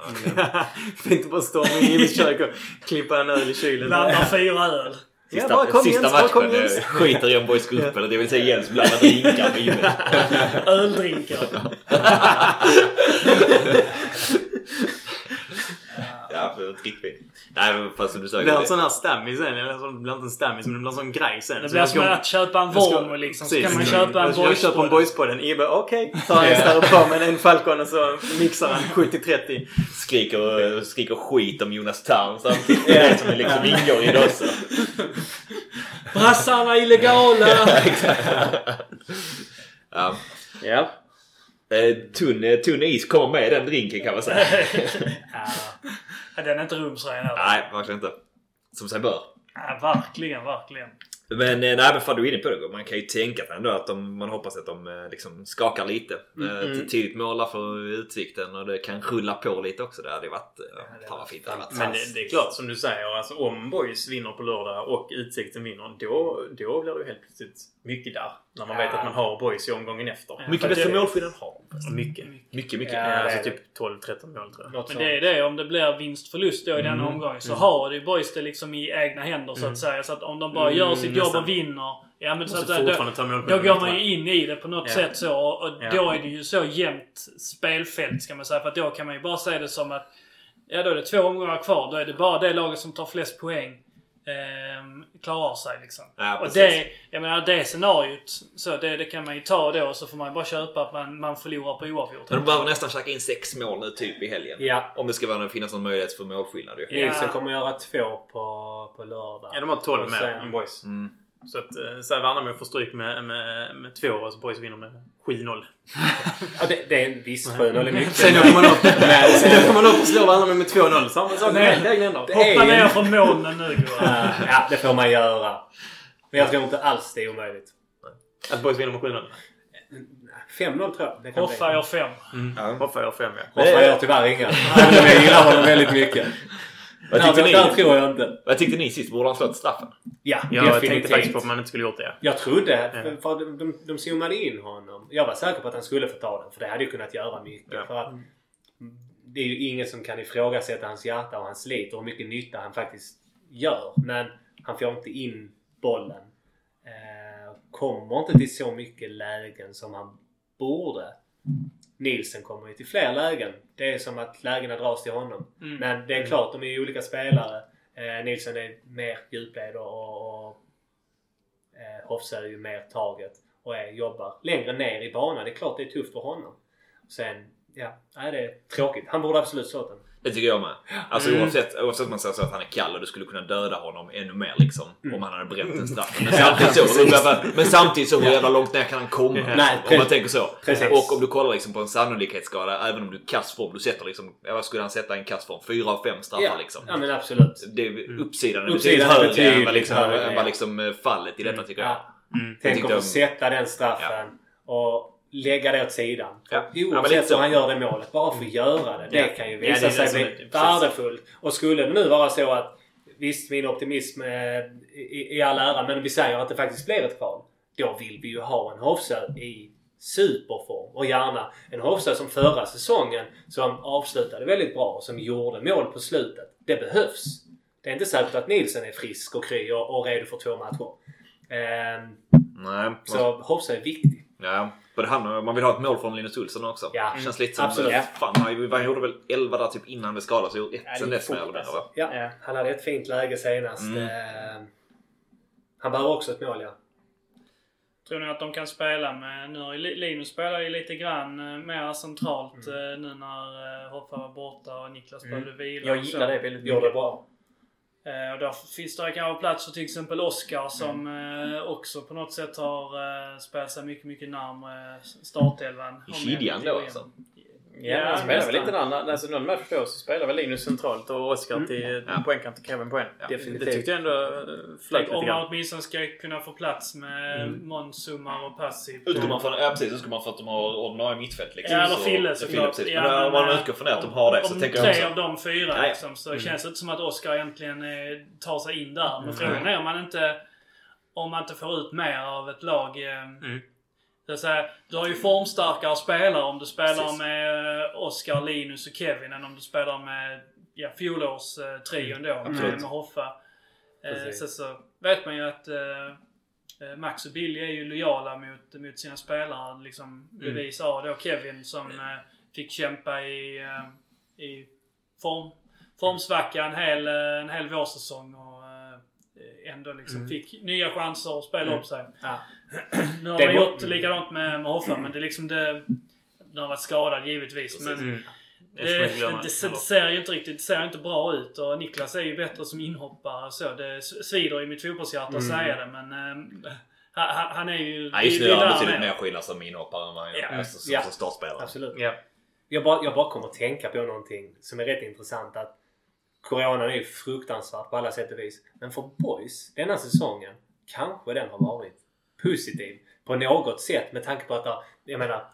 C: Fint att bara stå med Jimmys kök och klippa en öl i kylen.
A: Blandar fyra öl.
C: Ja,
B: Sista,
C: bara kom
B: sista
C: Jens,
B: matchen
C: Jens.
B: skiter om boys går upp eller det vill säga Jens blandar drinkar med.
A: Öldrinkar.
B: Riktigt. Nej, men fast som du sa.
C: Det blir en sån här stammis sen. Eller så- Det blir inte en stammis, men det blir en sån grej sen.
A: Det blir som att köpa en Volvo liksom. Så kan man köpa en
C: Jag- Jag köper en
A: boyspodd.
C: boyspodden. Ibbe, okej. Tar en på med en Falcon och så mixar han 70-30.
B: Skriker, skriker skit om Jonas Tarn samtidigt. Det är det som liksom ingår i det också.
A: Brassarna illegala!
B: Ja.
C: Ja.
B: Eh, tunn, eh, tunn is kommer med den drinken kan man säga.
A: ja, den är inte rumsren heller.
B: Nej, verkligen inte. Som sig bör.
A: Ja, verkligen, verkligen.
B: Men eh, nej, men fan du är inne på det. Man kan ju tänka sig ändå att de, man hoppas att de eh, liksom skakar lite. Eh, Ett tidigt mål där för Utsikten och det kan rulla på lite också. Det hade varit... eh, Fan vad fint det hade varit.
C: Men det, det är klart som du säger. Alltså, om Boys vinner på lördag och Utsikten vinner. Då, då blir det ju helt plötsligt mycket där. När man vet att man har Boys i omgången efter.
A: Ja.
B: mycket bättre målskillnad har
C: Mycket.
B: Mycket, mycket.
D: Ja,
C: Ja, alltså typ 12-13 mål tror jag.
D: Något
A: Men det är det, om det blir vinst-förlust då i den omgången så har ju boys det liksom i egna händer så att säga. Så att om de bara gör sitt jobb
C: nästan.
A: och vinner. Ja men så att, då,
C: på
A: då
C: den
A: går man ju in i det på något
C: Ja.
A: sätt så. Och, och
C: Ja.
A: då är det ju så jämnt spelfält ska man säga. För att då kan man ju bara se det som att Ja då är det två omgångar kvar. Då är det bara det laget som tar flest poäng. Ehm, klarar sig liksom.
B: Ja,
A: och det, jag menar det scenariot. Så det, det kan man ju ta då. Så får man ju bara köpa att man, man förlorar på oavgjort.
B: Men de behöver nästan käka in sex mål nu typ i helgen.
D: Ja.
B: Om det ska vara, finnas någon möjlighet för målskillnad ju.
A: Ja.
D: Nilsen kommer göra två på, på lördag.
C: Ja, de har 12
D: Och
C: med Boys.
B: Mm.
C: Så att eh, så här Värnamo får stryk med, med, med två och så Boys vinner med 7-0.
D: Ja, det, det är en viss 7-0 är mycket.
C: Sen åker man upp, sen åker man upp och slår Värnamo med 2-0. Samma sak
A: Nej.
C: med.
D: Det
A: Hoppa ner från molnen nu Goran.
D: Ja, det får man göra. Men jag tror inte alls det är omöjligt.
C: Att Boys vinner med 7-0.
D: 5-0 tror jag.
A: Hoffa gör fem.
B: Ja.
C: Hoffa gör 5 ja.
D: Hoffa gör tyvärr inga. Men jag gillar honom väldigt mycket.
B: Vad tyckte ni?
D: där tror jag inte.
B: Vad tyckte ni sist? Borde han slått straffen?
D: Ja,
C: Jag tänkte
D: definitivt.
C: faktiskt på att man inte skulle gjort det.
D: Jag trodde,
C: Ja.
D: för, för de, de, de zoomade in honom. Jag var säker på att han skulle få ta den. För det hade ju kunnat göra mycket.
C: Ja.
D: För att det är ju ingen som kan ifrågasätta hans hjärta och hans slit och hur mycket nytta han faktiskt gör. Men han får inte in bollen. Eh, kommer inte till så mycket lägen som han borde. Nilsen kommer ju till fler lägen. Det är som att lägena dras till honom.
A: Mm.
D: Men det är klart, de är ju olika spelare. Eh, Nilsson är mer djupled och, och eh, Hofse är ju mer taget och är, jobbar längre ner i banan. Det är klart det är tufft för honom. Sen, ja, nej, det är tråkigt. Han borde absolut slått den.
B: Det tycker jag med. Alltså
D: Mm.
B: oavsett, oavsett om man säger så att han är kall och du skulle kunna döda honom ännu mer liksom.
D: Mm.
B: Om han hade bränt en straff. Men samtidigt så, men samtidigt så hur jävla långt ner kan han komma?
C: Ja.
D: Nej,
B: om man tänker så.
D: Precis.
B: Och om du kollar liksom på en sannolikhetsskala, även om du är kass form. Du sätter liksom, vad skulle han sätta en kass form? Fyra av fem straffar
D: Ja,
B: liksom.
D: ja men absolut.
B: Det är uppsidan är
D: Mm. Uppsidan är
B: betydligt högre än vad liksom,
D: ja.
B: liksom eh, fallet i detta tycker jag.
D: Ja.
C: Mm.
D: Tänk att få sätta den straffen och lägga det åt sidan.
B: Ja. Ja,
D: Oavsett hur han gör det målet. Bara få göra det. Det
C: Ja.
D: kan ju
C: Ja,
D: visa
C: det
D: sig bli värdefullt. Och skulle det nu vara så att Visst, min optimism eh, i, i all ära, men vi säger att det faktiskt blir ett kval. Då vill vi ju ha en Hofsö i superform. Och gärna en Hofsö som förra säsongen som avslutade väldigt bra och som gjorde mål på slutet. Det behövs. Det är inte säkert att Nielsen är frisk och kry och, och redo för två matcher. Ehm,
B: Nej.
D: så Hofsö är viktig.
B: Ja. Både han och, man vill ha ett mål från Linus Olsson också.
D: Ja,
B: Det känns lite som...
D: absolut.
B: Fan, han, han gjorde väl 11 där typ innan han blev skadad. Så gjorde ett
D: Ja, det
B: sen
D: är
B: dess mer eller mindre
D: alltså.
B: va?
D: Ja,
C: Ja.
D: han hade ett fint läge senast.
B: Mm.
D: Ehm, han behöver också ett mål, ja.
A: Tror ni att de kan spela med... Nu Linus spelar ju lite grann eh, mer centralt
D: Mm.
A: eh, nu när eh, Hoffa var borta och Niklas
D: Mm.
A: behövde vila.
C: Jag
A: och
C: gillar det väldigt
D: Gjorde det
C: mycket.
D: bra.
A: Eh, och där finns det kanske plats för till exempel Oscar som eh, också på något sätt har eh, spelat sig mycket, mycket närmare startelvan.
B: I kedjan då alltså?
C: Ja, han spelar väl lite där. Alltså någon match då så spelar väl Linus centralt och Oskar
A: Mm.
C: till
B: Ja.
C: poängkant till Kevin på en.
B: Ja.
D: Definitivt.
C: Det tyckte jag ändå eh, flöt lite
A: Om man åtminstone ska kunna få plats med
C: Mm.
A: Månssummar och Passiv.
B: Utgår man från, ja precis, utgår man från att de har ordinarie mittfält liksom.
A: Ja, eller
B: så-
A: Fille
B: Ja,
A: såklart. Ja,
B: men om man
A: eh,
B: utgår från det att de har det så
A: om
B: tänker
A: tre
B: jag också...
A: av de fyra
B: Ja, ja.
A: liksom, så
C: Mm.
A: känns det inte som att Oscar egentligen eh, tar sig in där. Men
C: Mm.
A: frågan är om man inte om man inte får ut mer av ett lag.
C: Mm.
A: det säga, du har ju formstarkare spelare om du spelar
C: Precis.
A: med eh, Oscar, Linus och Kevin än om du spelar med ja, fjolårs eh, då med,
B: absolut.
A: med Hoffa. Eh, sen så vet man ju att eh, eh, Max och Billy är ju lojala mot, mot sina spelare. Liksom bevis av då Kevin som eh, fick kämpa i, i form, formsvacka en hel, en hel vårsäsong och ändå liksom
C: Mm.
A: fick nya chanser att spela
C: Mm.
A: upp sig.
D: Ja.
A: Nu har
D: Det
A: man
D: var-
A: gjort likadant med, med Hoffa men det är liksom det... Nu har varit skadad givetvis men
C: Mm.
A: det,
C: Det
A: det, det, ser ju inte riktigt det ser inte bra ut och Niklas är ju bättre som inhoppare så. Det svider i mitt fotbollshjärta att
D: Mm.
A: säga det men eh, han, han är ju...
B: Nej, just nu är han betydligt
A: med.
B: mer skillnad som inhoppare än vad han
A: Ja.
B: alltså, som,
D: Ja.
B: som startspelare.
D: Absolut.
C: Ja.
D: Jag bara, jag bara kommer att tänka på någonting som är rätt intressant. Att Coronan är ju fruktansvärt på alla sätt och vis. Men för boys denna säsongen kanske den har varit positiv på något sätt med tanke på att jag menar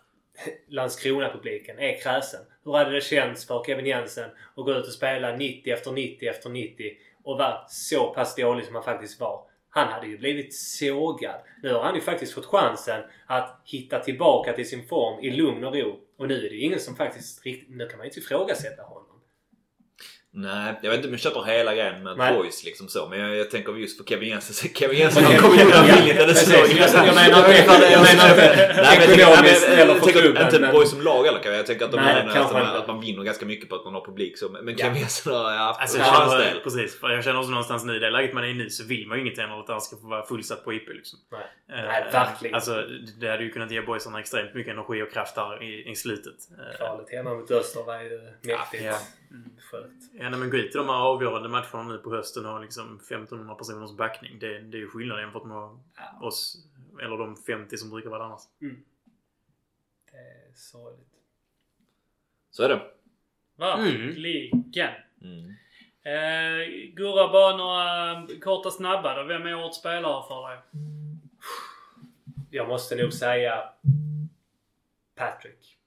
D: Landskrona-publiken är kräsen. Hur hade det känts för Kevin Jensen att gå ut och spela 90 efter 90 efter 90 och vara så pass dålig som han faktiskt var? Han hade ju blivit sågad. Nu har han ju faktiskt fått chansen att hitta tillbaka till sin form i lugn och ro. Och nu är det ju ingen som faktiskt riktigt... Nu kan man ju inte ifrågasätta honom.
B: Nej, jag vet inte om jag köper hela grejen med
D: Nej.
B: boys liksom så. Men jag, jag tänker just för Kevin Jensen. så Kevin Jensen har kommit undan billigt
D: Precis.
B: säsongen.
D: Jag- menar inte- menar inte eller
B: boys som lag eller kan jag. Tänker att, de
D: Nej,
B: har, att,
D: kanske
B: att man vinner ganska mycket på att man har publik. Så, men. Kevin Jensen har haft
C: Alltså,
B: för
C: jag
B: hans
C: känner,
B: del.
C: precis. För jag känner också någonstans nu i det läget man är i nu så vill man ju inget än att han ska få vara fullsatt på IP liksom.
D: Nej.
C: Eh,
D: Nej, verkligen.
C: Alltså det hade ju kunnat ge boysarna extremt mycket energi och kraft där i, i slutet. Eh,
D: Kvalet hemma mot Öster var ju mäktigt.
C: Ja.
D: Skönt.
C: Ja, nej, men gå ut i de här avgörande matcherna nu på hösten och ha liksom 1500 personers backning. Det, det är ju skillnad jämfört med oss. Eller de 50 som brukar vara där annars.
D: Det är sorgligt.
B: Så är det.
A: Verkligen.
B: Mm.
A: Eh, Gurra, bara några korta snabba då. Vem är årets spelare för dig?
D: Jag måste nog säga Patrick.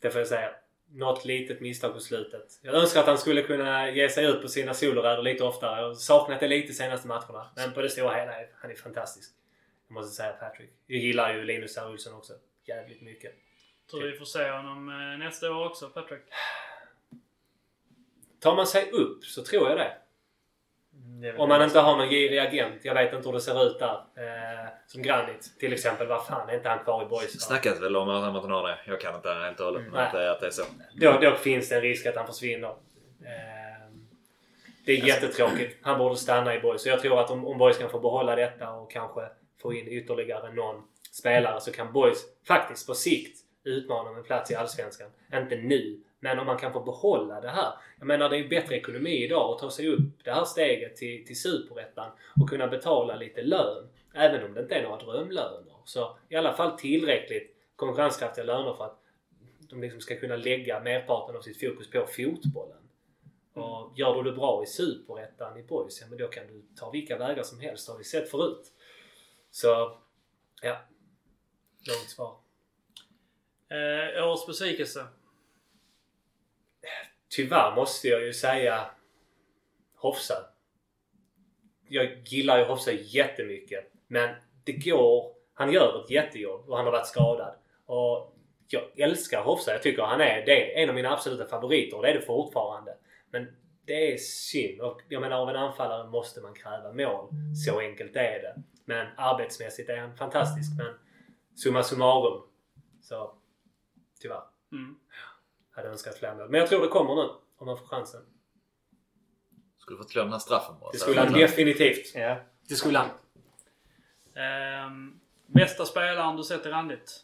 D: Det får jag säga. Något litet misstag på slutet. Jag önskar att han skulle kunna ge sig ut på sina soloräder lite oftare. Jag har saknat det lite senaste matcherna. Men på det stora hela han är fantastisk. Jag måste säga Patrick. Jag gillar ju Linus R. Olsson också. Jävligt mycket.
A: Tror vi får se honom eh, nästa år också, Patrick.
D: Tar man sig upp så tror jag det. Om man inte har någon girig agent. Jag vet inte hur det ser ut där. Eh, som Granit till exempel. Vad fan är inte han kvar i boys?
B: Snackas väl om att han har det. Jag kan inte helt och hållet.
D: Mm.
B: Men att, det- att det är så.
D: Då, då finns det en risk att han försvinner. Eh, det är jättetråkigt. Han borde stanna i boys. Så jag tror att om, om boys kan få behålla detta och kanske få in ytterligare någon spelare så kan boys faktiskt på sikt utmana om en plats i Allsvenskan. Inte nu, men om man kan få behålla det här. Jag menar det är ju bättre ekonomi idag att ta sig upp det här steget till, till Superettan och kunna betala lite lön. Även om det inte är några drömlöner. Så i alla fall tillräckligt konkurrenskraftiga löner för att de liksom ska kunna lägga merparten av sitt fokus på fotbollen. Och gör du det bra i Superettan i boys, ja men då kan du ta vilka vägar som helst. Det har vi sett förut. Så, ja. Långt svar.
A: Eh, årets besvikelse?
D: Tyvärr måste jag ju säga Hofsa. Jag gillar ju Hofsa jättemycket. Men det går... Han gör ett jättejobb och han har varit skadad. Och jag älskar Hofsa. Jag tycker han är, det är en av mina absoluta favoriter och det är det fortfarande. Men det är synd. Och jag menar av en anfallare måste man kräva mål. Så enkelt är det. Men arbetsmässigt är han fantastisk. Men summa summarum så tyvärr.
A: Mm.
D: Hade önskat fler mål. Men jag tror det kommer nu. Om man får chansen.
B: Skulle fått här straffen bara.
D: Det skulle han definitivt.
C: Ja.
D: Det skulle han.
A: Ehm, bästa spelaren du sett i randigt?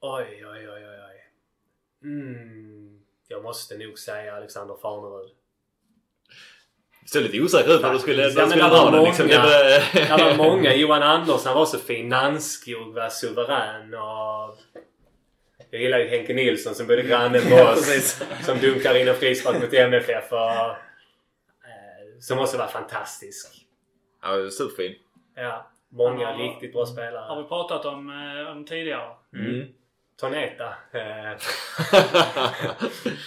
D: Oj, oj, oj, oj, oj. Mm. Jag måste nog säga Alexander Farnerud.
B: Det såg lite osäkert ut när du skulle,
D: Ja,
B: skulle dra den. Liksom. Det
D: många.
B: var,
D: Det var många. Johan Andersson var så fin. Nannskog var suverän och... Jag gillar ju Henke Nilsson som bodde granne med oss. som dunkar in en frispark mot MFF. Och, eh, som också var fantastisk.
B: ja, superfin.
D: Ja, många
A: Ja.
D: riktigt bra
A: Har
D: spelare.
A: vi pratat om, eh, om tidigare.
B: Mm.
D: Toneta. Eh,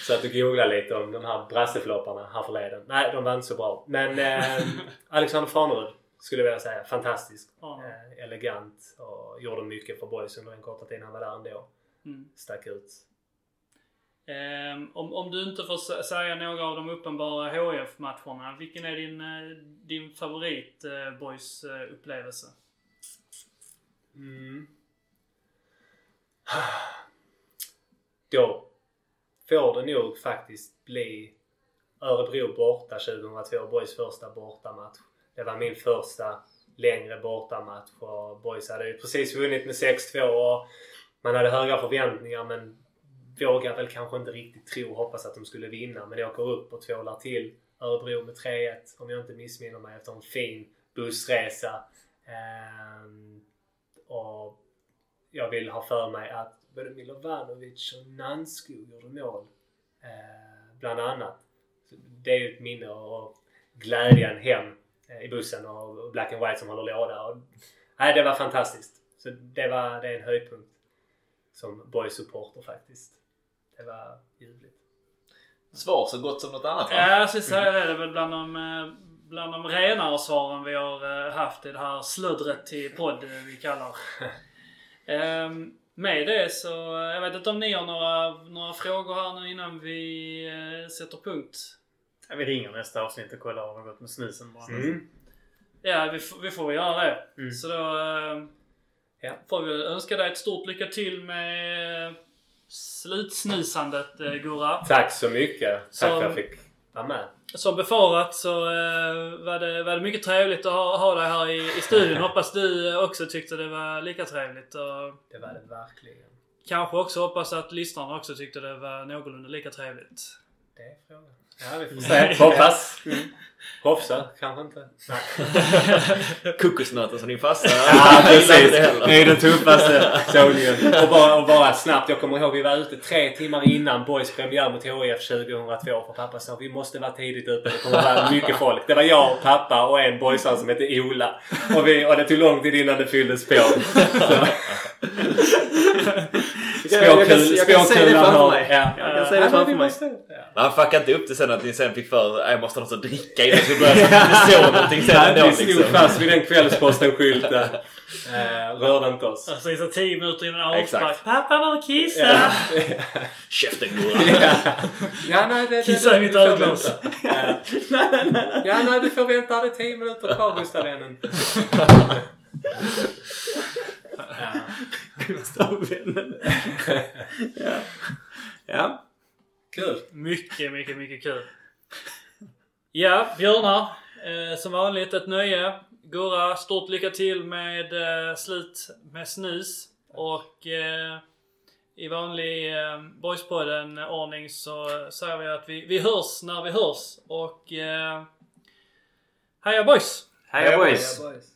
D: så att du googlar lite om de här brasseflopparna här förleden. Nej, de var inte så bra. Men eh, Alexander Farnerud skulle jag vilja säga. Fantastisk.
A: Ja.
D: Eh, elegant och gjorde mycket för boys under den korta tiden han var där ändå.
A: Mm.
D: Stack ut.
A: Ehm, om, om du inte får sä- säga några av de uppenbara HIF-matcherna. Vilken är din, eh, din favorit eh, boys eh, upplevelse?
D: Mm. Då får det nog faktiskt bli Örebro borta 2002. Boys första bortamatch. Det var min första längre bortamatch och Boys hade ju precis vunnit med 6-2 och man hade höga förväntningar men vågar väl kanske inte riktigt tro och hoppas att de skulle vinna. Men åker upp och tvålar till Örebro med 3-1 om jag inte missminner mig efter en fin bussresa. Ehm, och jag vill ha för mig att både Milovanovic och Nanskog gjorde mål. Eh, bland annat. Så det är ju ett minne och glädjen hem eh, i bussen och Black and White som håller låda. Och, nej, det var fantastiskt. Så det, var, det är en höjdpunkt som boys-supporter faktiskt. Det var ljuvligt.
B: Svar så gott som något annat va?
A: Ja, jag skulle säga det. Det är väl bland de, eh, bland de renare svaren vi har eh, haft i det här sluddret till podd eh, vi kallar. Ehm, med det så, jag vet inte om ni har några, några frågor här nu innan vi eh, sätter punkt.
C: Ja, vi ringer nästa avsnitt och kollar om det har gått med snusen bara.
D: Mm.
A: Ja, vi, vi får väl göra det.
C: Mm.
A: Så då eh,
D: Ja.
A: får vi önska dig ett stort lycka till med slutsnusandet eh, Gurra.
D: Tack så mycket. Tack
A: Så-
D: för att jag fick vara med.
A: Som befarat så eh, var, det, var det mycket trevligt att ha, ha dig här i, i studion. Hoppas du också tyckte det var lika trevligt. Och
D: Det var det verkligen.
A: kanske också hoppas att lyssnarna också tyckte det var någorlunda lika trevligt.
D: Det är frågan. Ja, vi får se. Hoppas. Mm. Hopsa. Kanske inte.
B: Kokosnöten som din farsa.
D: Ja, precis.
B: det
D: är den tuffaste sågningen. Och bara, och bara snabbt. Jag kommer ihåg vi var ute tre timmar innan Boys premiär mot HIF 2002. För pappa sa vi måste vara tidigt ute. Det kommer vara mycket folk. Det var jag, pappa och en boysare som hette Ola. Och, vi, och det tog lång tid innan det fylldes på. Så. Spåkulan har-. Ja.
B: Jag kan se det framför
D: vi
B: mig. Men han fuckade inte upp det sen att ni sen fick för att jag måste ha något att dricka innan vi började. Det står någonting sen
D: Nej,
B: ändå
D: vi stod
B: liksom.
D: fast vid den Kvällsposten-skylten. Eh, rörde inte oss.
A: Alltså så tio minuter innan avspark. Pappa var och kissa!
B: Käften Gurra.
D: ja. nej, det,
A: Kissa
D: det,
A: i mitt öglas.
D: vänta. Ja. nej, du får vänta. Det är tio minuter kvar, Gustav-vännen. Ja.
C: Gustavvännen. ja. ja.
D: Kul.
A: Mycket, mycket, mycket kul. Ja, Björnar. Eh, som vanligt ett nöje. Gurra, stort lycka till med eh, slut med snus. Och eh, i vanlig eh, Boyspodden-ordning så säger vi att vi, vi hörs när vi hörs. Och eh, heja boys!
C: Heja boys!
D: boys.